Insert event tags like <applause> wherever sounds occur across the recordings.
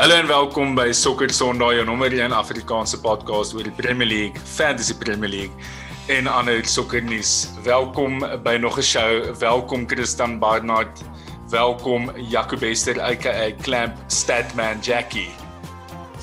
Hallo en welkom by Soccer Sondag, jou nommer 1 Afrikaanse podcast oor die Premier League, Fantasy Premier League en ander sokkernuus. Welkom by nog 'n show. Welkom Christian Barnard. Welkom Jacobester aka Clamp Statman Jackie.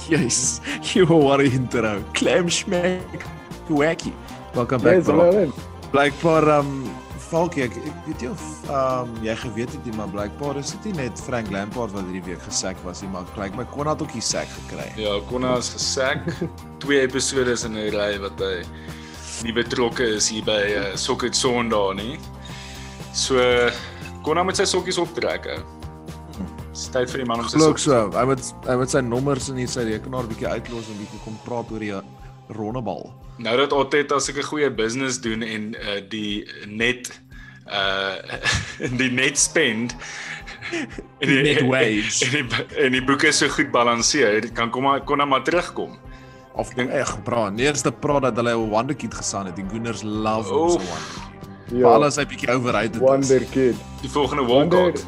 Yes, you are intro. Clamp Schmeck Wacky. Welcome back. Yes. Blykbaar um Falkie, ek, ek weet nie of um jy geweet het nie, maar blykbaar is dit nie net Frank Lampard wat hierdie week gesek was nie, maar kyk my Konna het ook die sek gekry. Ja, Konna is gesek. <laughs> Twee episode in 'n ry wat hy nie betrokke is hier by uh, Sokker Sondag nie. So Konna moet sy sokkies optrek. Dis tyd vir die man om sy sokkies. so. Hy moet hy moet sy nommers in sy rekenaar bietjie uitlos en bietjie kom praat oor die rondebal. Nou dat Oteta seker goeie business doen en uh, die net uh <laughs> die net spend <laughs> en die net <laughs> wage en die, en die boeke so goed balanseer, kan kom maar kon maar terugkom. Of ek praat, nee, eerste praat dat hulle 'n wonder kid gesaan het. Die Gunners love hom so one. Ja. Alles hy bietjie overrated. Wonder kid. Die volgende Walcott.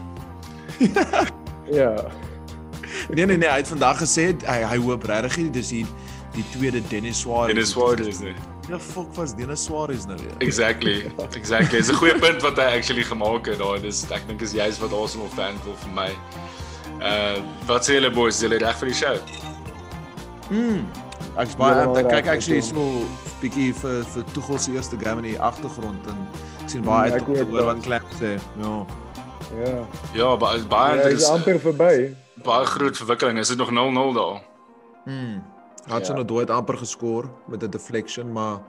ja. Nee nee nee, hy het vandag gesê hy hy hoop regtig dis hier die tweede Dennis Suarez. Dennis Suarez nee. Ja, fuck was Dennis Suarez nou weer. Exactly. Exactly. Dis 'n goeie punt wat hy actually gemaak het daai. Dis ek dink is juist wat Arsenal fan wil vir my. Uh wat sê julle boys, julle reg vir die show? Mm. Ek's baie ja, ek kyk actually so bietjie vir vir Tuchel se eerste game in die agtergrond en ek sien baie uit om oor wat klap sê. Ja. Ja. Ja, baie baie ja, is amper verby. Baie groot verwikkeling. Is dit nog 0-0 daar? Mm. Hudson ja. het amper geskor met 'n deflection, maar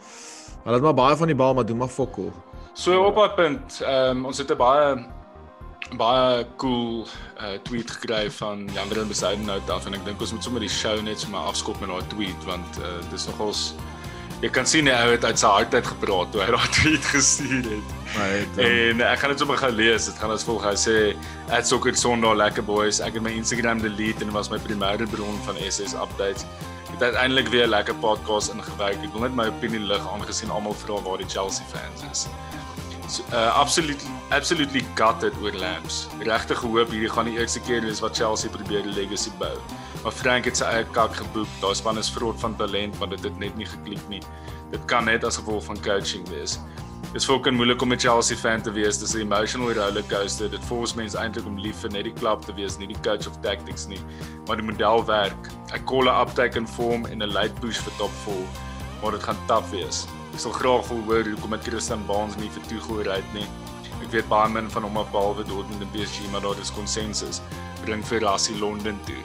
hulle het maar baie van die bal maar doen maar fokol. So op daai punt, ehm um, ons het 'n baie baie cool uh, tweet gekry van Jan-Willem Besaiden nou af en ek dink ons moet sommer die show net sommer afskop met daai tweet want uh, dis nogals jy kan sien hy het uit sy hart uit gepraat toe hy daai <laughs> tweet gestuur het. het um... En ek gaan dit sommer gou lees. Dit gaan as volg. Hy sê @soccer sondag lekker boys. Ek het my Instagram delete en dit was my primêre bron van SS updates het uiteindelik weer 'n lekker podcast ingewerk. Ek wil net my opinie lig aangesien almal vra waar die Chelsea fans is. So, uh absolutely absolutely gutted oor Lamps. Regtig gehoop hierdie gaan die eerste keer wees wat Chelsea probeer die legacy bou. Maar Frank het sy eie kak geboek. Daar span is vrot van talent, maar dit het net nie geklik nie. Dit kan net as gevolg van coaching wees. Dit is fucking moeilik om 'n Chelsea fan te wees. Dis 'n emotional roller coaster. Dit force mense eintlik om lief vir net die klub te wees, nie die coach of tactics nie. Maar die model werk. Ek call 'n uptake in form en 'n late push vir top vol. Maar dit gaan taaf wees. Ek sal graag wil hoor hoekom het Christian Barnes nie vir Tuchel ry nie. Ek weet baie min van hom op behalwe Dortmund en PSG, maar daar is konsensus. Bring vir Rassie Londen toe.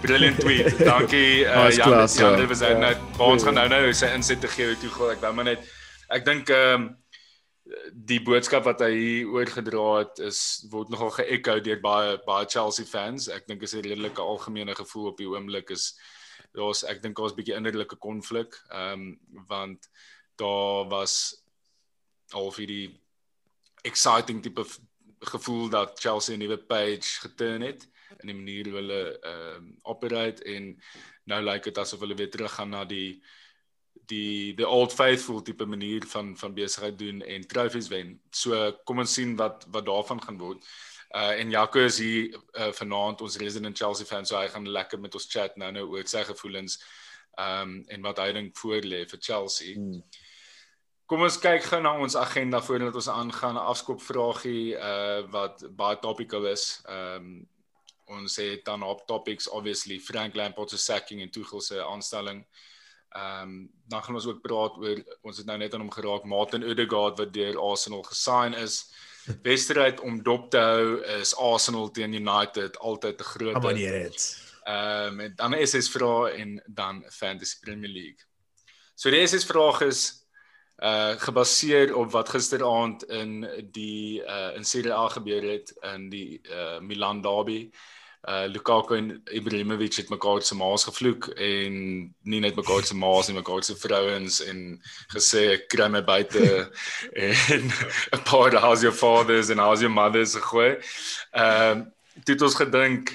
Brilliant tweet. <laughs> Dankie uh, Jan. Jan, dit was nou ja. Barnes gaan nou nou sy inset te gee toe Tuchel. Ek wou maar net ek dink ehm um, die boodskap wat hy hier oorgedra het is word nogal ge-echo deur baie baie Chelsea fans. Ek dink is 'n redelike algemene gevoel op die oomblik is daar's ek dink daar's 'n bietjie innerlike konflik. Ehm um, want daar was al vir die exciting tipe gevoel dat Chelsea 'n nuwe page geturn het in die manier hoe hulle ehm um, operate en nou lyk like dit asof hulle weer terug gaan na die die the old faithful tipe manier van van besigheid doen en trofees wen. So kom ons sien wat wat daarvan gaan word. Uh en Jaco is hier uh, vanaand ons resident Chelsea fan so hy gaan lekker met ons chat nou nou oor sy gevoelens um en wat hy dink voor lê vir Chelsea. Hmm. Kom ons kyk gou na ons agenda voordat ons aangaan 'n afskop vragie uh wat baie topical is. Um ons het dan op topics obviously Frank Lampard se sacking en Tuchel se aanstelling. Ehm um, dan gaan ons ook praat oor ons het nou net aan hom geraak Martin Odegaard wat deur Arsenal gesign is. Wedstryd om dop te hou is Arsenal teen United altyd 'n groot. Wanneer dit. Ehm um, dan is dit vra en dan Fantasy Premier League. So die eerste vraag is uh gebaseer op wat gisteraand in die uh in Serie A gebeur het in die uh Milan derby uh Lukaku en Ibrahimovic het mekaar se maas gevloek en nie net mekaar se maas nie, mekaar se vrouens en gesê ek kry my buite <laughs> en <laughs> 'n paar how's your fathers and how's your mothers gegooi. Ehm uh, dit ons gedink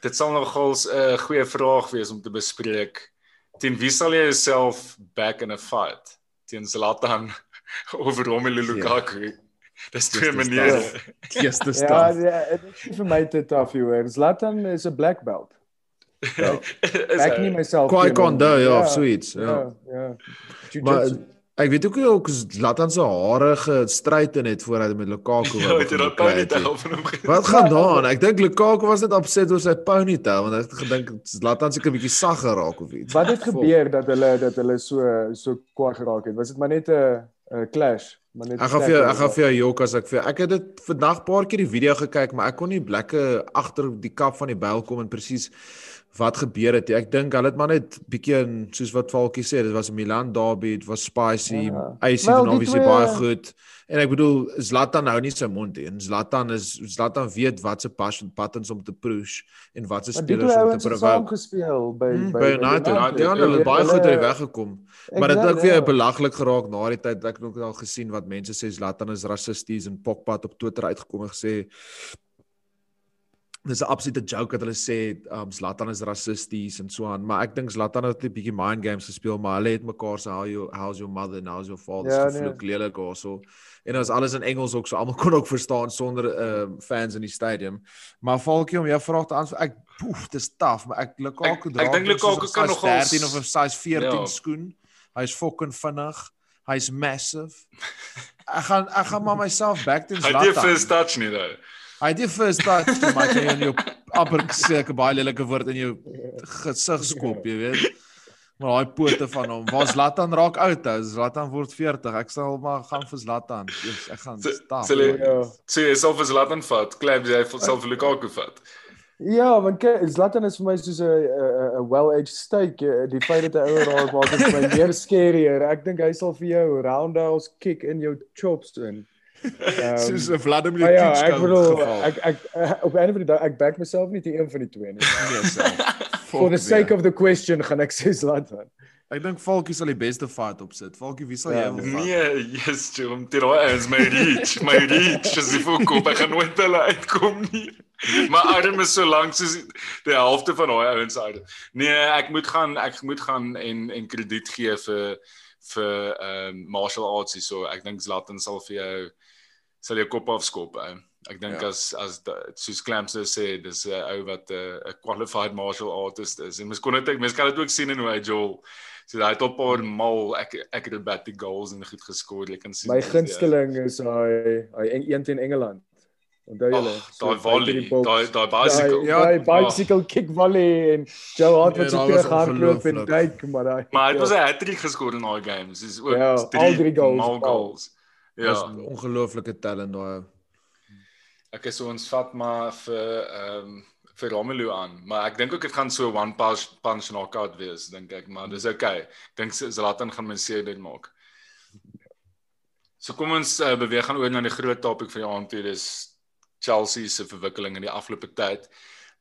dit sal nogal 'n uh, goeie vraag wees om te bespreek. Teen wie sal jy jouself back in a fight? Teen Zlatan <laughs> of Romelu Lukaku? Yeah. Dis twee maniere. <laughs> Eerste stap. Ja, dit is vir my te taaf hier. Zlatan is 'n black belt. Ja. Ek <laughs> nie myself. Kwai hom. Kondo, ja, of suits, ja. Ja, ja. Maar Jiu-jitsu. ek weet ook nie ook is Zlatan se hare gestryd in het voor hy met Lukaku Ja, het daai beklei het ponytail nie. van hom? Wat gaan daaraan? Ek dink Lukaku was net opset oor sy ponytail want hy het gedink Zlatan seker 'n bietjie sag geraak of iets. Wat het gebeur dat hulle dat hulle so so kwaad geraak het? Was dit maar net 'n 'n clash? Maar net Ek gaan vir jou ek gaan vir jou jok as ek vir. Ek het dit vandag paar keer die video gekyk, maar ek kon nie blikke agter die kap van die byl kom en presies wat gebeur het. Ek dink hulle het maar net bietjie in soos wat Falkie sê, dit was 'n Milan derby, dit was spicy, Ja. AC Wel, dan die obviously twee- baie goed. En ek bedoel Zlatan hou nie sy mond nie. Zlatan is Zlatan weet wat se passion buttons om te push en wat se spelers om te het saam provoke. gespeel by Hmm, By United. United. Ja, hulle het baie goed uit die weg gekom. Maar dit het ook weer ja. belaglik geraak na die tyd ek het ook al gesien wat mense sê Zlatan is rassisties en Pogba het op Twitter uitgekom en gesê dis 'n absolute joke dat hulle sê um Zlatan is rassisties en so aan, maar ek dink Zlatan het 'n bietjie mind games gespeel, maar hulle het mekaar se how you how's your mother and how's your father Ja, nee. gevloek lelik of so. En as alles in Engels ook so almal <laughs> kon ook verstaan sonder uh fans in die stadium. Maar Falkie om jou vraag te antwoord, ek poef, dis taaf, maar ek Lukaku Ek- dra. ek dink ook soos Lukaku kan nogals- 13 of 'n size 14 Ja. skoen. Hy's fucking vinnig. Hy's massive. <laughs> Ek gaan ek gaan maar myself back to Hy het nie Zlatan. first touch nie daai. Hy het die first touch te maak in jou amper seker baie lelike woord in jou gesig skop, jy weet. Maar daai pote van hom, waar Zlatan raak oud, ou. Zlatan word 40. Ek sal maar gaan vir Zlatan. Yes, ek gaan stap. sal jy- Ja. Sê jy self as Latin vat, klap jy vir self Lukaku vat. Ja, want kyk, Zlatan is vir my soos 'n 'n well-aged steak. Eh, Die feit dat hy ouer raak maak dit vir my <laughs> meer scarier. Ek dink hy sal vir jou roundhouse kick in jou chops doen. Ehm, Soos 'n Vladimir Maar ja, Klitschko ek bedoel geval. ek ek eh, op 'n van die dag ek back myself nie te een van die twee nie. Yes, <laughs> ou. For the sake nee. of the question gaan ek sê Zlatan. Ek dink Falkie sal die beste fight opsit. Falkie, wie sal jy Ja, wil vat? Nee, yes, Jim, dit raai is my reach, my reach, if ek koop, ek gaan nooit hulle uitkom nie. Maar arm is so lank soos die helfte van daai ouens uit. Nee, ek moet gaan ek moet gaan en en krediet gee vir vir ehm um, martial arts hier so. Ek dink Zlatan sal vir jou sal jou kop afskop. Ou. Ek dink Ja. ja. as as da- soos Clamps nou sê, dis 'n ou wat 'n uh, 'n qualified martial artist is. En mens kon dit mens kan dit ook sien in hoe hy Joel So hy het op 'n paar mal ek acrobatic goals en goed geskor. Jy kan sien. My ja. gunsteling is hy hy en- een teen Engeland. Onthou julle? Daai volley, daai daai bicycle. Ja, daai bicycle kick volley en Joe Hart Nee, wat so daai terug was hardloop en duik, maar daai Maar hy het was 'n hat-trick geskor in daai games. Dis ook Ja, al drie goals, mal goals. Ja, Ja, ongelooflike talent daai. ek is so ons vat maar vir ehm um, vir Romelu aan, maar ek dink ook dit gaan so one punch punch knockout wees, dink ek, maar dis okay. Ek dink Zlatan gaan seer dit maak. So kom ons uh, beweeg gaan oor na die groot topik van die aand toe, dis Chelsea se verwikkeling in die afgelope tyd.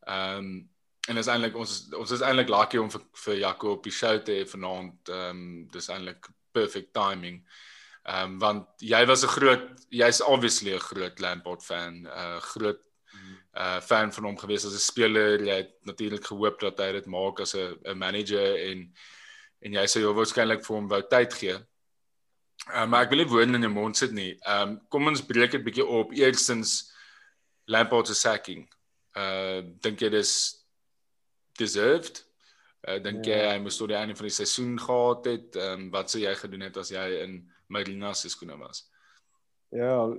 Ehm um, en is eintlik ons is- ons is eintlik lucky om vir, vir Jaco op die show te hê vanaand. Ehm um, dis eintlik perfect timing. Ehm um, want jy was 'n groot jy's obviously 'n groot Lampard fan, 'n uh, groot uh fan van hom gewees as 'n speler. Jy het natuurlik gehoop dat hy dit maak as 'n 'n manager en en jy sou waarskynlik vir hom wou tyd gee. Uh, maar ek wil nie woorde in jou mond sit nie. Ehm um, kom ons breek dit bietjie op. Eerstens Lampard se sacking. Uh dink jy dis deserved? Uh dink jy Ja. hy moes tot die einde van die seisoen gehad het? Ehm um, wat sou jy gedoen het as jy in Marina se skoene was? Ja,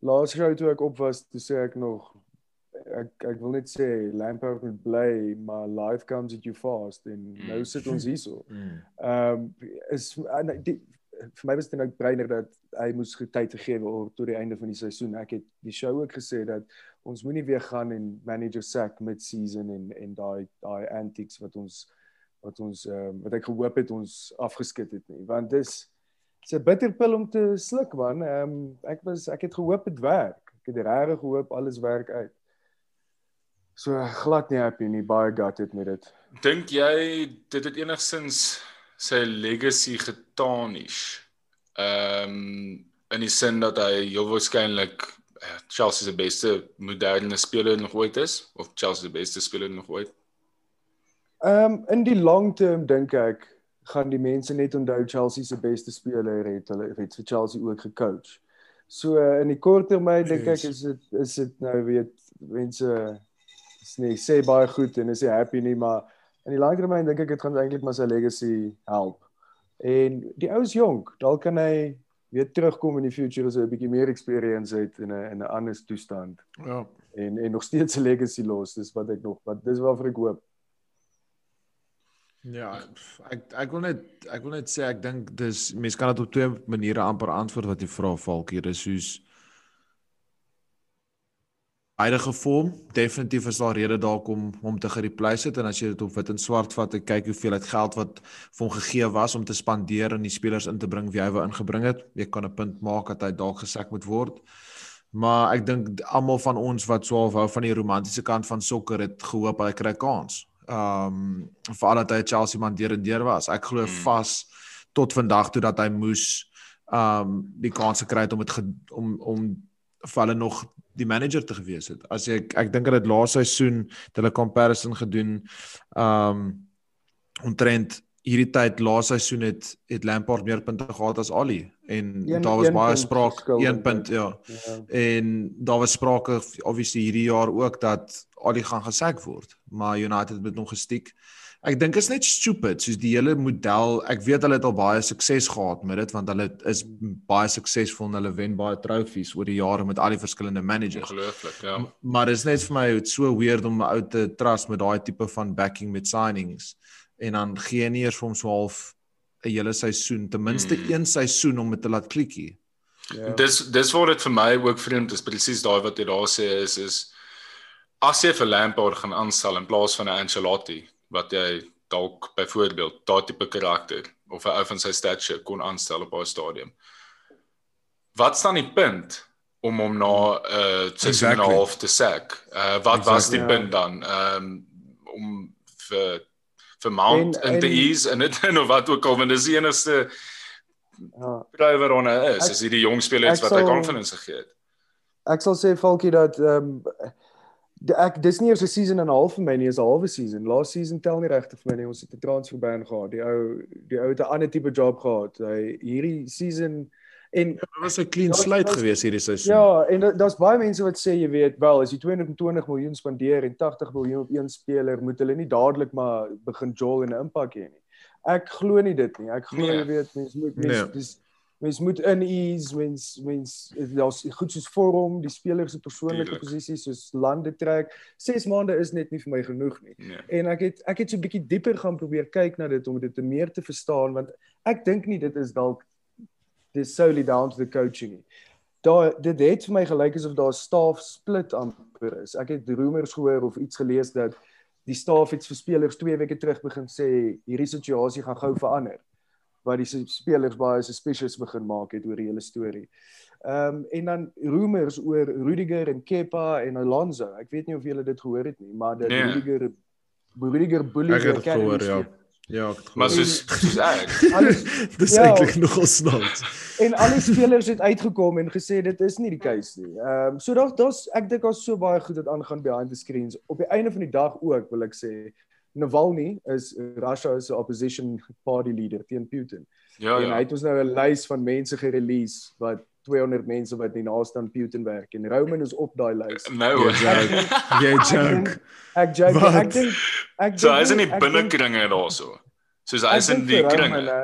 laas show toe ek op was, toe sê ek nog ek ek wil net sê Lampard moet bly, maar life comes at you fast en Mm. nou sit ons hierso. <laughs> Mm. Ehm um, is en die, vir my was dit nou breiner dat hy moes getyd gegee word tot die einde van die seisoen. Ek het die show ook gesê dat ons moenie weer gaan en manager sack mid season en en daai daai antics wat ons wat ons ehm um, wat ek gehoop het ons afgeskit het nie, want dis 'n bitter pil om te sluk man. Ehm um, ek was ek het gehoop dit werk. Ek het regtig gehoop alles werk uit. So glad nie happy nie, baie gutted met dit. Dink jy dit het enigsins sy legacy getarnish? Ehm um, in die sin dat hy heel waarskynlik uh, Chelsea se beste moderne speler nog ooit is of Chelsea se beste speler nog ooit? Ehm um, in die long term dink ek gaan die mense net onthou Chelsea se beste speler het hulle het vir Chelsea ook gecoach. So uh, in die kort termyn dink ek is dit is dit nou weet mense is nie sê baie goed en is hy happy nie, maar in die langtermyn dink ek dit gaan eintlik maar sy legacy help. En die ou is jonk, dalk kan hy weer terugkom in die future as hy 'n bietjie meer experience het in 'n in 'n ander toestand. Ja. En en nog steeds 'n legacy los, dis wat ek nog wat dis waarvoor ek hoop. Ja, ek ek wil net ek wil net sê ek dink dis mense kan dit op twee maniere amper antwoord wat jy vra Falkie, dis soos huidige vorm. Definitief is daar rede dalk om hom te gereplace het. En as jy dit op wit en swart vat en kyk hoeveel het geld wat vir hom gegee was om te spandeer en die spelers in te bring wie hy wou ingebring het. Jy kan 'n punt maak dat hy dalk gesek moet word. Maar ek dink almal van ons wat swaaf hou van die romantiese kant van sokker het gehoop hy kry kans ehm um, veral dat hy Chelsea man deur en deur was ek glo hmm. vas tot vandag toe dat hy moes um, die kans gekry het om dit om om vir hulle nog die manager te gewees het. As ek ek dink dat dit laaste seisoen het hulle comparison gedoen um omtrent hierdie tyd laaste seisoen het het Lampard meer punte gehad as Ali en een, daar was baie sprake 1 punt ja. ja. En daar was sprake obviously hierdie jaar ook dat Ali gaan gesek word, maar United het met hom gestiek. Ek dink is net stupid soos die hele model. Ek weet hulle het al baie sukses gehad met dit want hulle is baie suksesvol en hulle wen baie trofees oor die jare met al die verskillende managers. Ongelooflik, ja. Maar dit is net vir my so weird om 'n ou te trust met daai tipe van backing met signings en dan gee nie eers vir hom so half 'n hele seisoen, ten minste hmm. een seisoen om dit te laat klikkie. Ja. Dis dis word dit vir my ook vreemd is presies daai wat jy daar sê is is as jy vir Lampard gaan aanstel in plaas van 'n Ancelotti wat jy dalk byvoorbeeld daai tipe karakter of 'n ou van sy stature kon aanstel op 'n stadium. Wat staan die punt om hom na 'n uh, seisoen exactly. half te sack? Uh wat exactly, was die yeah. punt dan? Ehm um, om vir vir Mount en, en te ease en dit <laughs> en wat ook al want dis die enigste ja. driver on is, is hierdie jong spelers wat hy confidence gegee het. Ek sal sê Falkie dat ehm um, ek dis nie eers 'n season en 'n half vir my nie, is 'n halwe season. Last season tel nie regtig vir my nie. Ons het 'n transfer ban gehad. Die ou die ou het 'n ander tipe job gehad. Hy hierdie season en ja, dit was 'n clean slate geweest hierdie seisoen. Ja, en daar's baie mense wat sê jy weet, wel, as jy 220 miljoen spandeer en 80 miljoen op een speler, moet hulle nie dadelik maar begin jol en 'n impak hê nie. Ek glo nie dit nie. Ek glo nee. jy weet, mense moet mense nee. dis mens moet in ease mens mens daar's goed soos vorm die spelers se persoonlike posisies soos lande trek 6 maande is net nie vir my genoeg nie nee. en ek het ek het so 'n bietjie dieper gaan probeer kyk na dit om dit te meer te verstaan want ek dink nie dit is dalk dis solely down to the coaching daar dit het vir my gelyk asof daar 'n staff split amper is ek het rumors gehoor of iets gelees dat die staff het vir spelers 2 weke terug begin sê hierdie situasie gaan gou verander wat die spelers baie suspicious begin maak het oor die hele storie. Ehm um, en dan rumors oor Rudiger en Kepa en Alonso. Ek weet nie of julle dit gehoor het nie, maar dat nee. Rudiger Rudiger bully Ek het gehoor ja. Ja, ek maar soos soos ek. Alles <laughs> dis ja, eintlik nogal snaaks. En al die spelers het uitgekom en gesê dit is nie die case nie. Ehm um, so daar daar's ek dink daar's so baie goed wat aangaan behind the screens. Op die einde van die dag ook wil ek sê Navalny is Russia se opposition party leader teen Putin. Ja, en ja. hy het ons nou 'n lys van mense gerelease wat 200 mense wat nie naaste aan Putin werk en Roman is op daai lys. <laughs> Nou, jy joke. Ek joke. Ek dink ek So hy is in die binnekringe daarso. Soos hy is in die kringe.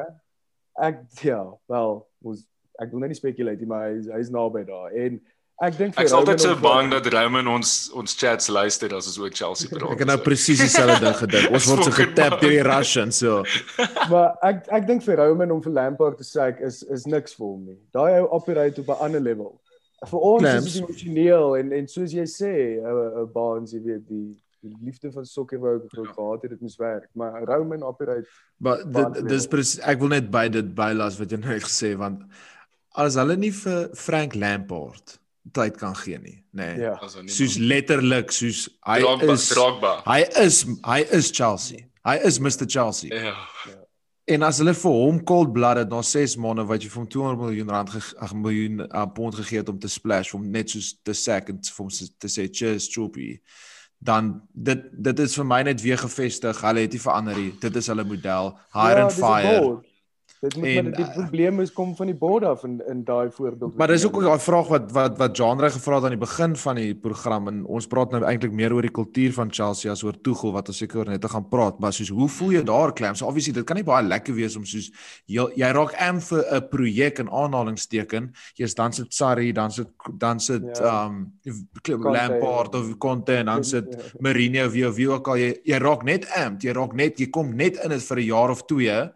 Ek ja, wel, ons ek wil net nie spekuleer nie, maar hy is naby daar en Ek dink Ek is altyd so bang dat Roman ons ons chats luister as ons oor Chelsea praat. Ek het nou presies dieselfde ding gedink. Ons <laughs> word so getap deur die Russians so. <laughs> maar ek ek dink vir Roman om vir Lampard te sê is is niks vir hom nie. Daai ou operate op 'n ander level. Vir ons Clamps. is dit emosioneel en en soos jy sê, 'n Baans, jy weet, die die liefde van sokker wou ek gou gehad het dit moes werk maar Roman operate maar dis presies ek wil net by dit bylas wat jy nou gesê want as hulle nie vir Frank Lampard tyd kan gee nie, nê. Nee. Ja. Soos letterlik soos hy Drogba, is Drogba. Hy is hy is Chelsea. Hy is Mr Chelsea. Ja. ja. En as hulle vir hom cold blooded na 6 maande wat jy vir hom 200 miljoen rand ag miljoen uh, pond gegee het om te splash om net soos the second vir hom te sê cheers Choppy dan dit dit is vir my net weer gevestig. Hulle het nie verander nie. Dit is hulle model. Hire ja, and fire. Dit moet En, maar die eh, probleem is kom van die bord af in in daai voorbeeld. Maar dis ook daai vraag wat wat wat Genre gevra het aan die begin van die program en ons praat nou eintlik meer oor die kultuur van Chelsea as oor Tuchel wat ons seker net te gaan praat, maar soos hoe voel jy daar Clem? So obviously dit kan nie baie lekker wees om soos jy, jy raak am vir 'n projek in aanhalingsteken. Jy's dan sit Sarri, dan sit dan sit Ja. um Conte, Lampard of Conte en dan sit Ja. Mourinho of wie of wie ook al jy jy raak net amped, jy raak net jy kom net in dit vir 'n jaar of 2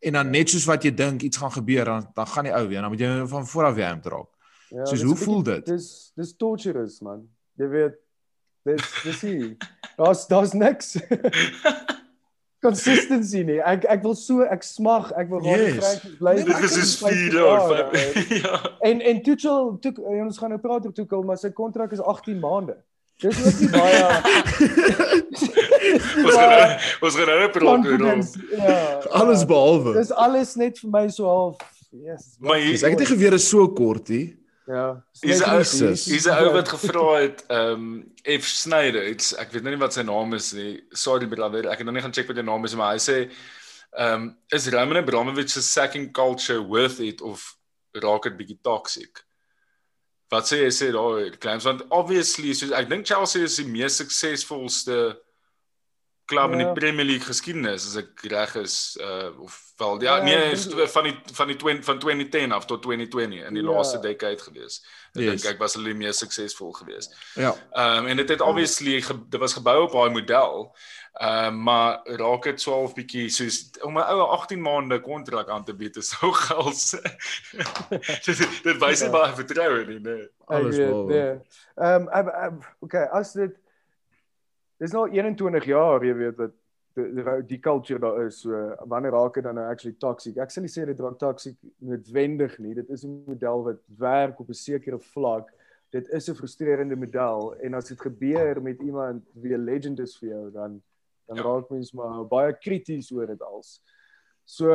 en dan net soos wat jy dink iets gaan gebeur dan dan gaan die ou weer dan moet jy van voor af weer amped raak. Ja, Soos, dis hoe voel dit? Dis dis torturous man. Jy weet dis dis hier. Daar's daar's niks. <laughs> Consistency nie. Ek ek wil so ek smag, ek wil Yes. graag kry bly. Nee, Dit maar is ek soos kan 4 vyf jaar. vyf- <laughs> Ja. En en Tuchel toe ons gaan nou praat oor Tuchel, maar sy kontrak is 18 maande. Dis ook nie baie Ons <laughs> gaan ons gaan nou oor hom. confidence. Ja. Alles behalwe. Dis alles net vir my so half yes. Maar hier- Dis ek het nie geweet dit is so kort nie. ja. Hier's 'n hier's 'n ou wat gevra het, ehm um, F Snyder, it's, ek weet nou nie wat sy naam is nie. Sorry brother, ek het nog nie gaan check wat sy naam is, maar hy sê ehm um, is Roman Abramovich se sacking culture worth it of raak dit bietjie toxic? Wat sê jy sê daar claims want obviously soos ek dink Chelsea is die mees suksesvolste klub in Ja. die Premier League geskiedenis as ek reg is uh of wel ja, Ja, nee van die van die 20 van 2010 af tot 2020 in die Ja. laaste decade gewees. Ek Yes. dink ek was hulle die mees suksesvol geweest. Ja. Ehm um, en dit het obviously ge, dit was gebou op daai model. Ehm um, maar raak dit 12 bietjie soos om 'n ou 18 maande kontrak aan te bied is so <laughs> gels. dit dit wys nie Ja. baie vertroue nie, nee. Alles Ek weet, behalwe. nee. Ehm um, um, okay, as dit dis nou 21 jaar, jy weet wat die culture daar is. So wanneer raak dit dan nou actually toxic? Ek sal nie sê dit raak toxic noodwendig nie. Dit is 'n model wat werk op 'n sekere vlak. Dit is 'n frustrerende model en as dit gebeur met iemand wie 'n legend is vir jou, dan dan Ja. raak mens maar baie krities oor dit als. So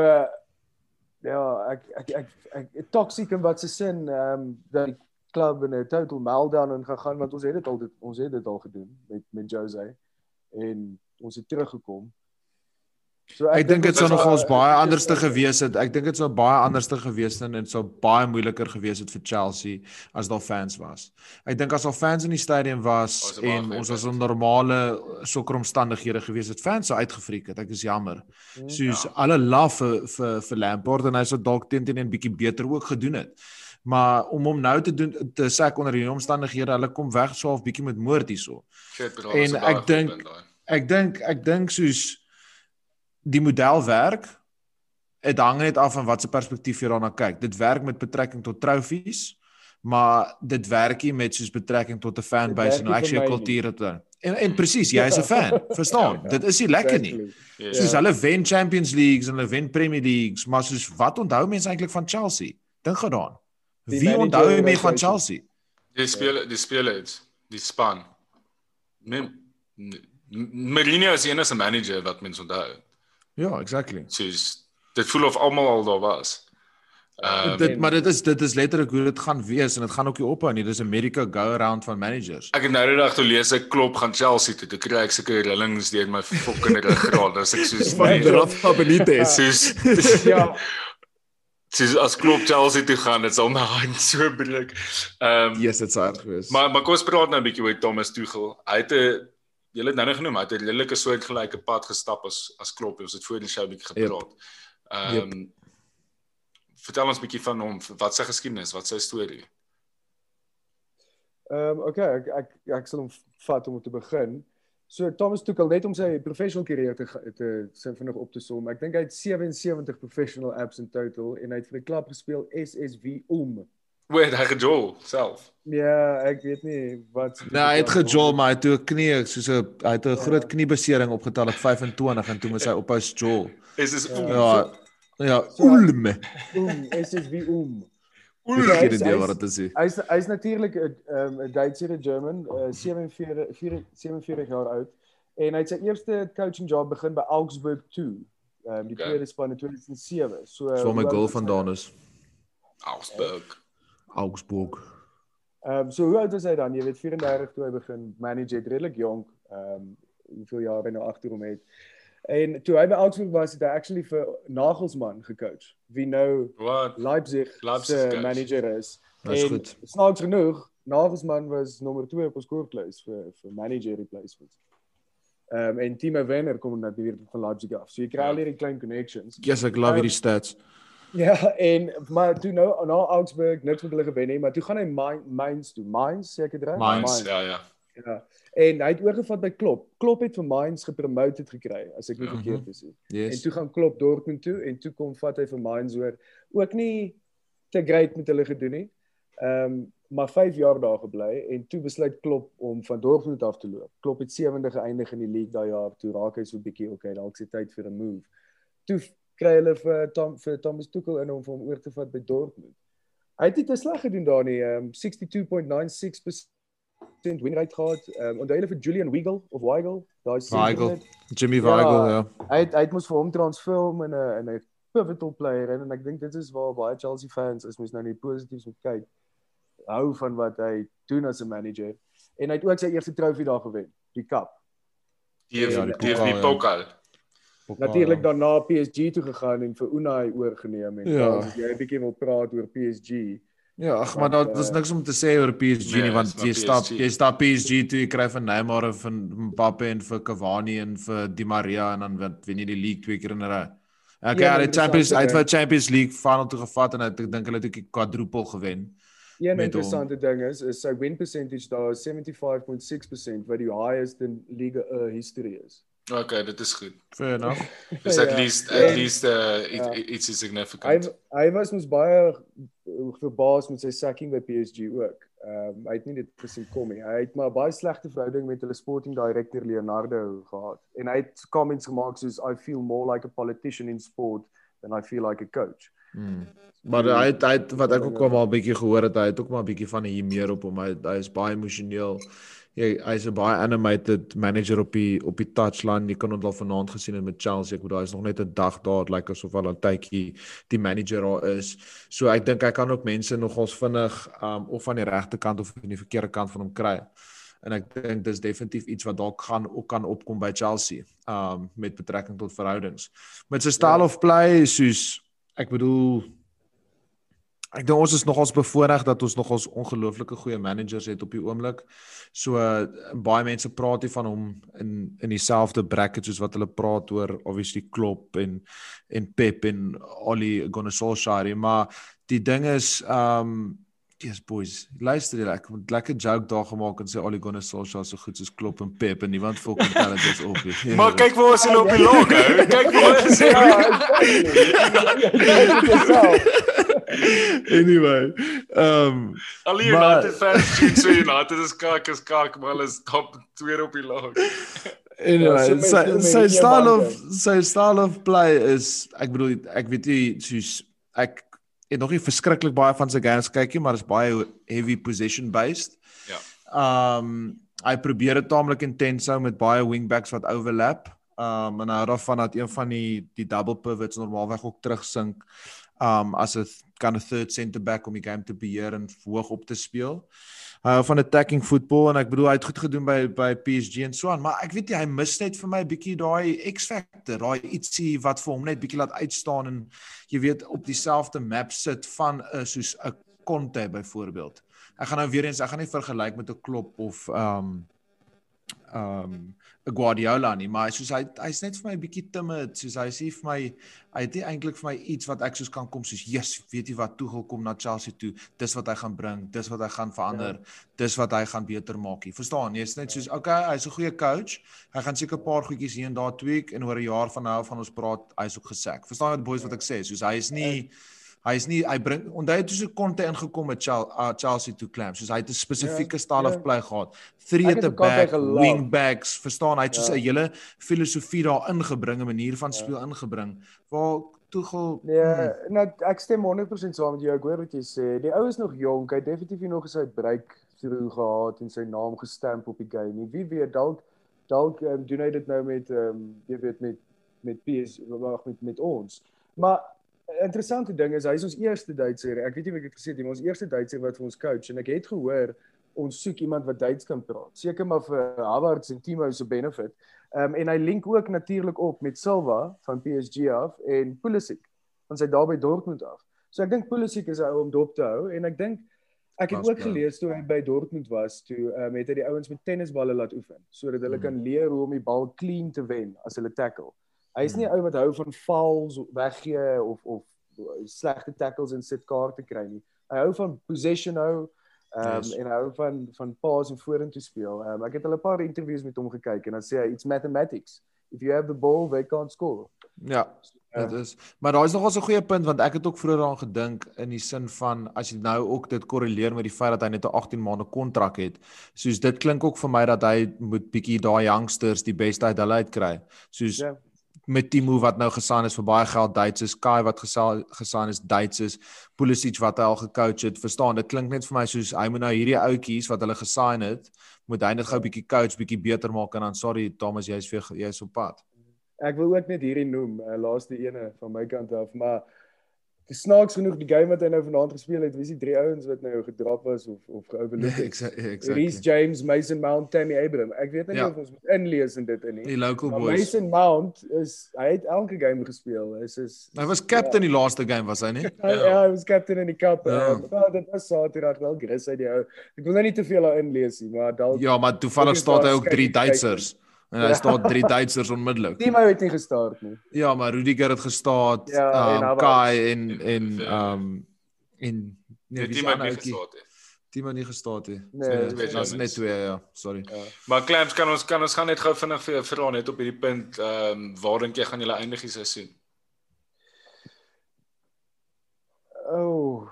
ja, ek ek ek, ek, ek toxic in wat se sin ehm um, dat die klub in 'n total meltdown in gegaan want ons het dit al dit, ons het dit al gedoen met met Jose en ons het teruggekom. So Ek dink dit sou nog ons baie ek- anderste gewees het. Ek dink dit sou baie anderste gewees het en dit sou baie moeiliker gewees het vir Chelsea as daar fans was. Ek dink as al fans in die stadion was baie en ons was in normale sokkeromstandighede gewees het, fans sou uitgefriek het. Ek is jammer. Hmm. Soos Ja. alle love vir vir vir Lampard en hy sou dalk teen teen 'n bietjie beter ook gedoen het. Maar om hom nou te doen te sê onder hierdie omstandighede, hulle kom weg so half bietjie met moord hierso. En ek dink- punt. Ek dink ek dink soos die model werk. Dit hang net af van watter perspektief jy daarna kyk. Dit werk met betrekking tot trofees, maar dit werk nie met soos betrekking tot 'n fanbase en actually 'n kultuur het. En en presies, jy is 'n fan, verstaan? <laughs> Ja, Dit is nie lekker nie. Exactly. Yes. Soos hulle wen Champions Leagues en hulle wen Premier Leagues, maar soos wat onthou mense eintlik van Chelsea? Dink gedaan. Wie onthou en mense van. Chelsea? Die speel die spelers, die span. Nee, Mourinho is die enigste manager wat mens onthou. Ja, exactly. Soos dit voel of almal al daar was. Ehm dit maar dit is dit is letterlik hoe dit gaan wees en dit gaan ook nie ophou nie. Dis America go around van managers. Ek het nou die dag toe lees ek klop gaan Chelsea toe. Toe kry ek sulke rillings deur my fucking ruggraat. Dis ek soos <laughs> Van nee, Rafa Benitez. soos <laughs> Ja, soos as klop Chelsea toe gaan, dit sal my hand so breek. Ehm Yes, dit's erg geweest. Maar maar kom ons praat nou 'n bietjie oor Thomas Tuchel. Hy het 'n jy het nou net genoem, hy het 'n redelike soortgelyke pad gestap as as Klopp. Ons het voor die show 'n bietjie gepraat. Ehm Vertel ons 'n bietjie van hom, wat sy geskiedenis, wat sy storie. Ehm um, okay, ek ek ek sal hom vat om te begin. So Thomas Tuchel net om sy professional carrière te te sin vinnig op te som. Ek dink hy het 77 professional apps in total en hy het vir die klub gespeel SSV om. Wait, hy gejol self. Ja, ek weet nie wat Nee, hy het gejol maar hy het toe 'n knie soos 'n hy het 'n Ja. groot kniebesering opgetel op 25 en toe moes hy <laughs> ophou jol. Is is Ja. Ja. Ja, So- ulme. om SSV om. Ek Ja, het is- hy wat is- dit is. nie. Hy's hy's natuurlik 'n um, 'n Duitser, 'n German, uh, 47 4 47 jaar oud en hy het sy eerste coaching job begin by Augsburg 2. Ehm um, die Okay. tweede span in 2007. So So my goal is vandaan is Augsburg. Augsburg. Ehm um, so hoe oud is hy dan? Jy weet 34 toe hy begin manage het redelik jonk. Ehm um, hoeveel jaar hy nou agter hom het. En toe hy by Augsburg was, het hy actually vir Nagelsmann gecoach. Wie nou Wat? Leipzig Leipzig se manager is. Dis en goed. Snaaks genoeg, Nagelsmann was nommer 2 op ons koorklys vir vir manager replacements. Ehm um, en Timo Werner kom natuurlik van Leipzig af. So jy kry Ja. al hierdie klein connections. Yes, ek love hierdie stats. Ja, en maar toe nou na Augsburg niks met hulle gewen nie, maar toe gaan hy Main- Mainz toe. Mainz seker reg? Mainz, ja ja. Ja. En hy het oorgevat by Klop. Klop het vir Mainz gepromoted gekry as ek nie Ja. verkeerd is nie. En toe gaan Klop Dortmund toe en toe kom vat hy vir Mainz oor. Ook nie te great met hulle gedoen nie. Ehm um, maar 5 jaar daar gebly en toe besluit Klop om van Dortmund af te loop. Klop het 7de geëindig in die league daai jaar. Toe raak hy so 'n bietjie okay, dalk se tyd vir 'n move. Toe kry hulle vir Tom vir Thomas Tuchel in om vir hom oor te vat by Dortmund. Hy het nie te sleg gedoen daar nie. Ehm um, 62.96% win rate gehad. Ehm um, onthou hulle vir Julian Weigel of Weigel, daai Weigel. center Jimmy Ja. Weigel, ja. hy het, hy het mos vir hom transform in 'n in 'n pivotal player en, en ek dink dit is waar baie Chelsea fans is mos nou nie positief moet kyk hou van wat hy doen as 'n manager en hy het ook sy eerste trofee daar gewen die cup Die Ja, die die die, pokal, die ja. Natuurlik daarna PSG toe gegaan en vir Unai oorgeneem en Ja. as jy 'n bietjie wil praat oor PSG Ja, ag maar daar was eh, niks om te sê oor PSG nee, nie want is jy stap PSG. jy stap PSG toe jy kry van Neymar en van Mbappe en vir Cavani en vir Di Maria en dan wen wen jy die league twee keer in 'n ry. Okay, Ja, die Champions uit vir Champions League final toe gevat en ek dink hulle het ook die quadruple gewen. Een interessante ding is is sy win percentage daar is 75.6% wat die highest in Liga uh, history is. Okay, dit is goed. Fair enough. <laughs> Dis at Ja. least En- at least uh Ja. iets iets is Hy significant. hy was mos baie verbaas met sy sacking by PSG ook. Ehm um, hy het nie dit gesien kom nie. Hy het maar baie slegte verhouding met hulle sporting director Leonardo gehad. En hy het comments gemaak soos I feel more like a politician in sport than I feel like a coach. Hmm. Maar hy het, hy het wat ek ook al maar 'n bietjie gehoor het, hy het ook maar 'n bietjie van hier meer op hom. Hy hy is baie emosioneel. Hy hy's 'n baie animated manager op die op die touchline. Jy kan hom al vanaand gesien het met Chelsea. Ek bedoel hy's nog net 'n dag daar, dit lyk asof al 'n tydjie die manager daar is. So ek dink hy kan ook mense nogals vinnig um of van die regte kant of van die verkeerde kant van hom kry. En ek dink dis definitief iets wat dalk gaan ook kan opkom by Chelsea um met betrekking tot verhoudings. Met sy style Ja. of play soos ek bedoel ek dink ons is nogals bevoordeel dat ons nogals ongelooflike goeie managers het op die oomblik. So uh, baie mense praat hier van hom in in dieselfde bracket soos wat hulle praat oor obviously Klopp en en Pep en Oli Gunnar Solskjaer, maar die ding is um Yes boys, luister jy ek het lekker joke daar gemaak en sê Ole Gunnar Solskjaer so goed soos Klopp en Pep en niemand fucking tel dit is op nie. <laughs> Maar kyk waar is hulle op die log. Kyk waar is <laughs> Ja, <laughs> anyway, um Al die Maar- United fans doen so United is kak is kak, maar hulle is top tweede op die log. <laughs> Anyway, so sy sy met style of sy style of play is ek bedoel ek weet nie soos ek het nog nie verskriklik baie van sy games kyk nie, maar is baie heavy possession based. Ja. Um hy probeer dit taamlik intens hou met baie wingbacks wat overlap. Um en hy hou daarvan dat een van die die double pivots normaalweg ook terugsink um as 'n kan 'n third center back om die game te beheer en hoog op te speel. Hou van attacking football en ek bedoel hy het goed gedoen by by PSG en so aan, maar ek weet nie hy mis net vir my 'n bietjie daai X factor, daai ietsie wat vir hom net bietjie laat uitstaan en jy weet op dieselfde map sit van 'n soos 'n Conte byvoorbeeld. Ek gaan nou weer eens ek gaan nie vergelyk met 'n Klopp of um um 'n Guardiola nie, maar soos hy hy's net vir my 'n bietjie timid, soos hy sê vir my hy het nie eintlik vir my iets wat ek soos kan kom soos Jesus, weet jy wat Tuchel kom na Chelsea toe, dis wat hy gaan bring, dis wat hy gaan verander, ja. dis wat hy gaan beter maak nie. Verstaan? Jy's net soos okay, hy's 'n goeie coach. Hy gaan seker 'n paar goedjies hier en daar tweak en oor 'n jaar van nou af van ons praat, hy's ook gesek. Verstaan jy wat boys wat ek sê? Soos hy is nie Hy is nie hy bring onthou het toe so Conte ingekom met Chelsea, uh, Chelsea toe clamp. Soos hy het 'n spesifieke Ja, style ja. of play gehad. Three at het the Conte back, wing backs, verstaan? Hy het soos Ja. 'n hele filosofie daar ingebring, 'n manier van Ja. speel ingebring waar Tuchel Nee, hmm, nou ek stem 100% saam met jou. Ek hoor wat jy sê. Die ou is nog jonk. Hy het definitief nie nog sy breakthrough gehad en sy naam gestamp op die game nie. Wie weet dalk dalk um, doen hy dit nou met ehm um, jy weet met met PS wag met met ons. Maar interessante ding is hy is ons eerste Duitser. Ek weet nie of ek het gesê dit, maar ons eerste Duitser wat vir ons coach en ek het gehoor ons soek iemand wat Duits kan praat. Seker maar vir Havertz en Timo se benefit. Ehm um, en hy link ook natuurlik op met Silva van PSG af en Pulisic van sy daar by Dortmund af. So ek dink Pulisic is 'n ou om dop te hou en ek dink ek het ook gelees toe hy by Dortmund was toe ehm um, het hy die ouens met tennisballe laat oefen sodat hulle kan leer hoe om die bal clean te wen as hulle tackle. Hy is nie 'n ou wat hou van fouls weggee of of slegte tackles en sit kaarte kry nie. Hy hou van possession hou um, yes. en hou van van paas en vorentoe speel. Um, ek het al 'n paar interviews met hom gekyk en dan sê hy it's mathematics. If you have the ball, they can't score. Ja. Dit uh, is maar daar is nog 'n goeie punt want ek het ook vroeër daaraan gedink in die sin van as jy nou ook dit korreleer met die feit dat hy net 'n 18 maande kontrak het. Soos dit klink ook vir my dat hy moet bietjie daai youngsters die beste uit hulle uitkry. Soos yeah. Met Timo wat nou gesaan is vir baie geld Duitsers, Kai wat gesaan is Duitsers, Pulisic wat hy al gecoach het. Verstaan, dit klink net vir my soos hy moet nou hierdie ouetjies wat hulle gesign het, moet hy net gou 'n bietjie coach, bietjie beter maak en dan sorry Thomas, jy's vir jy's op pad. Ek wil ook net hierdie noem, uh, laaste ene van my kant af, maar snaaks genoeg die game wat hy nou vanaand gespeel het, wie is die drie ouens wat nou gedrap was of of geoverlook het? Exactly. Reece James, Mason Mount, Tammy Abraham. Ek weet nie ja. of ons moet inlees in dit in nie. Die local maar boys. Mason Mount is hy het elke game gespeel. Hy is is Hy was captain ja. die laaste game was hy nie? <laughs> ja, ja, hy was captain in die cup. Ja, uh, maar dit was Saterdag wel Chris uit die ou. Ek wil nou nie te veel daar inlees nie, maar dalk Ja, maar toevallig staan hy ook drie Duitsers. Kyk. En hy staan drie Duitsers onmiddellik. Timo het nie gestart nie. Ja, maar Rudiger het gestaan, ja, um, en Kai en en um en nee, Timo het nie gestart nie. Timo nie gestaan nie. Nee, dit was net twee ja, sorry. Ja. Maar Clamps kan ons kan ons gaan net gou vinnig vir vra net op hierdie punt, ehm um, waar dink jy gaan julle eindig die seisoen? Oh.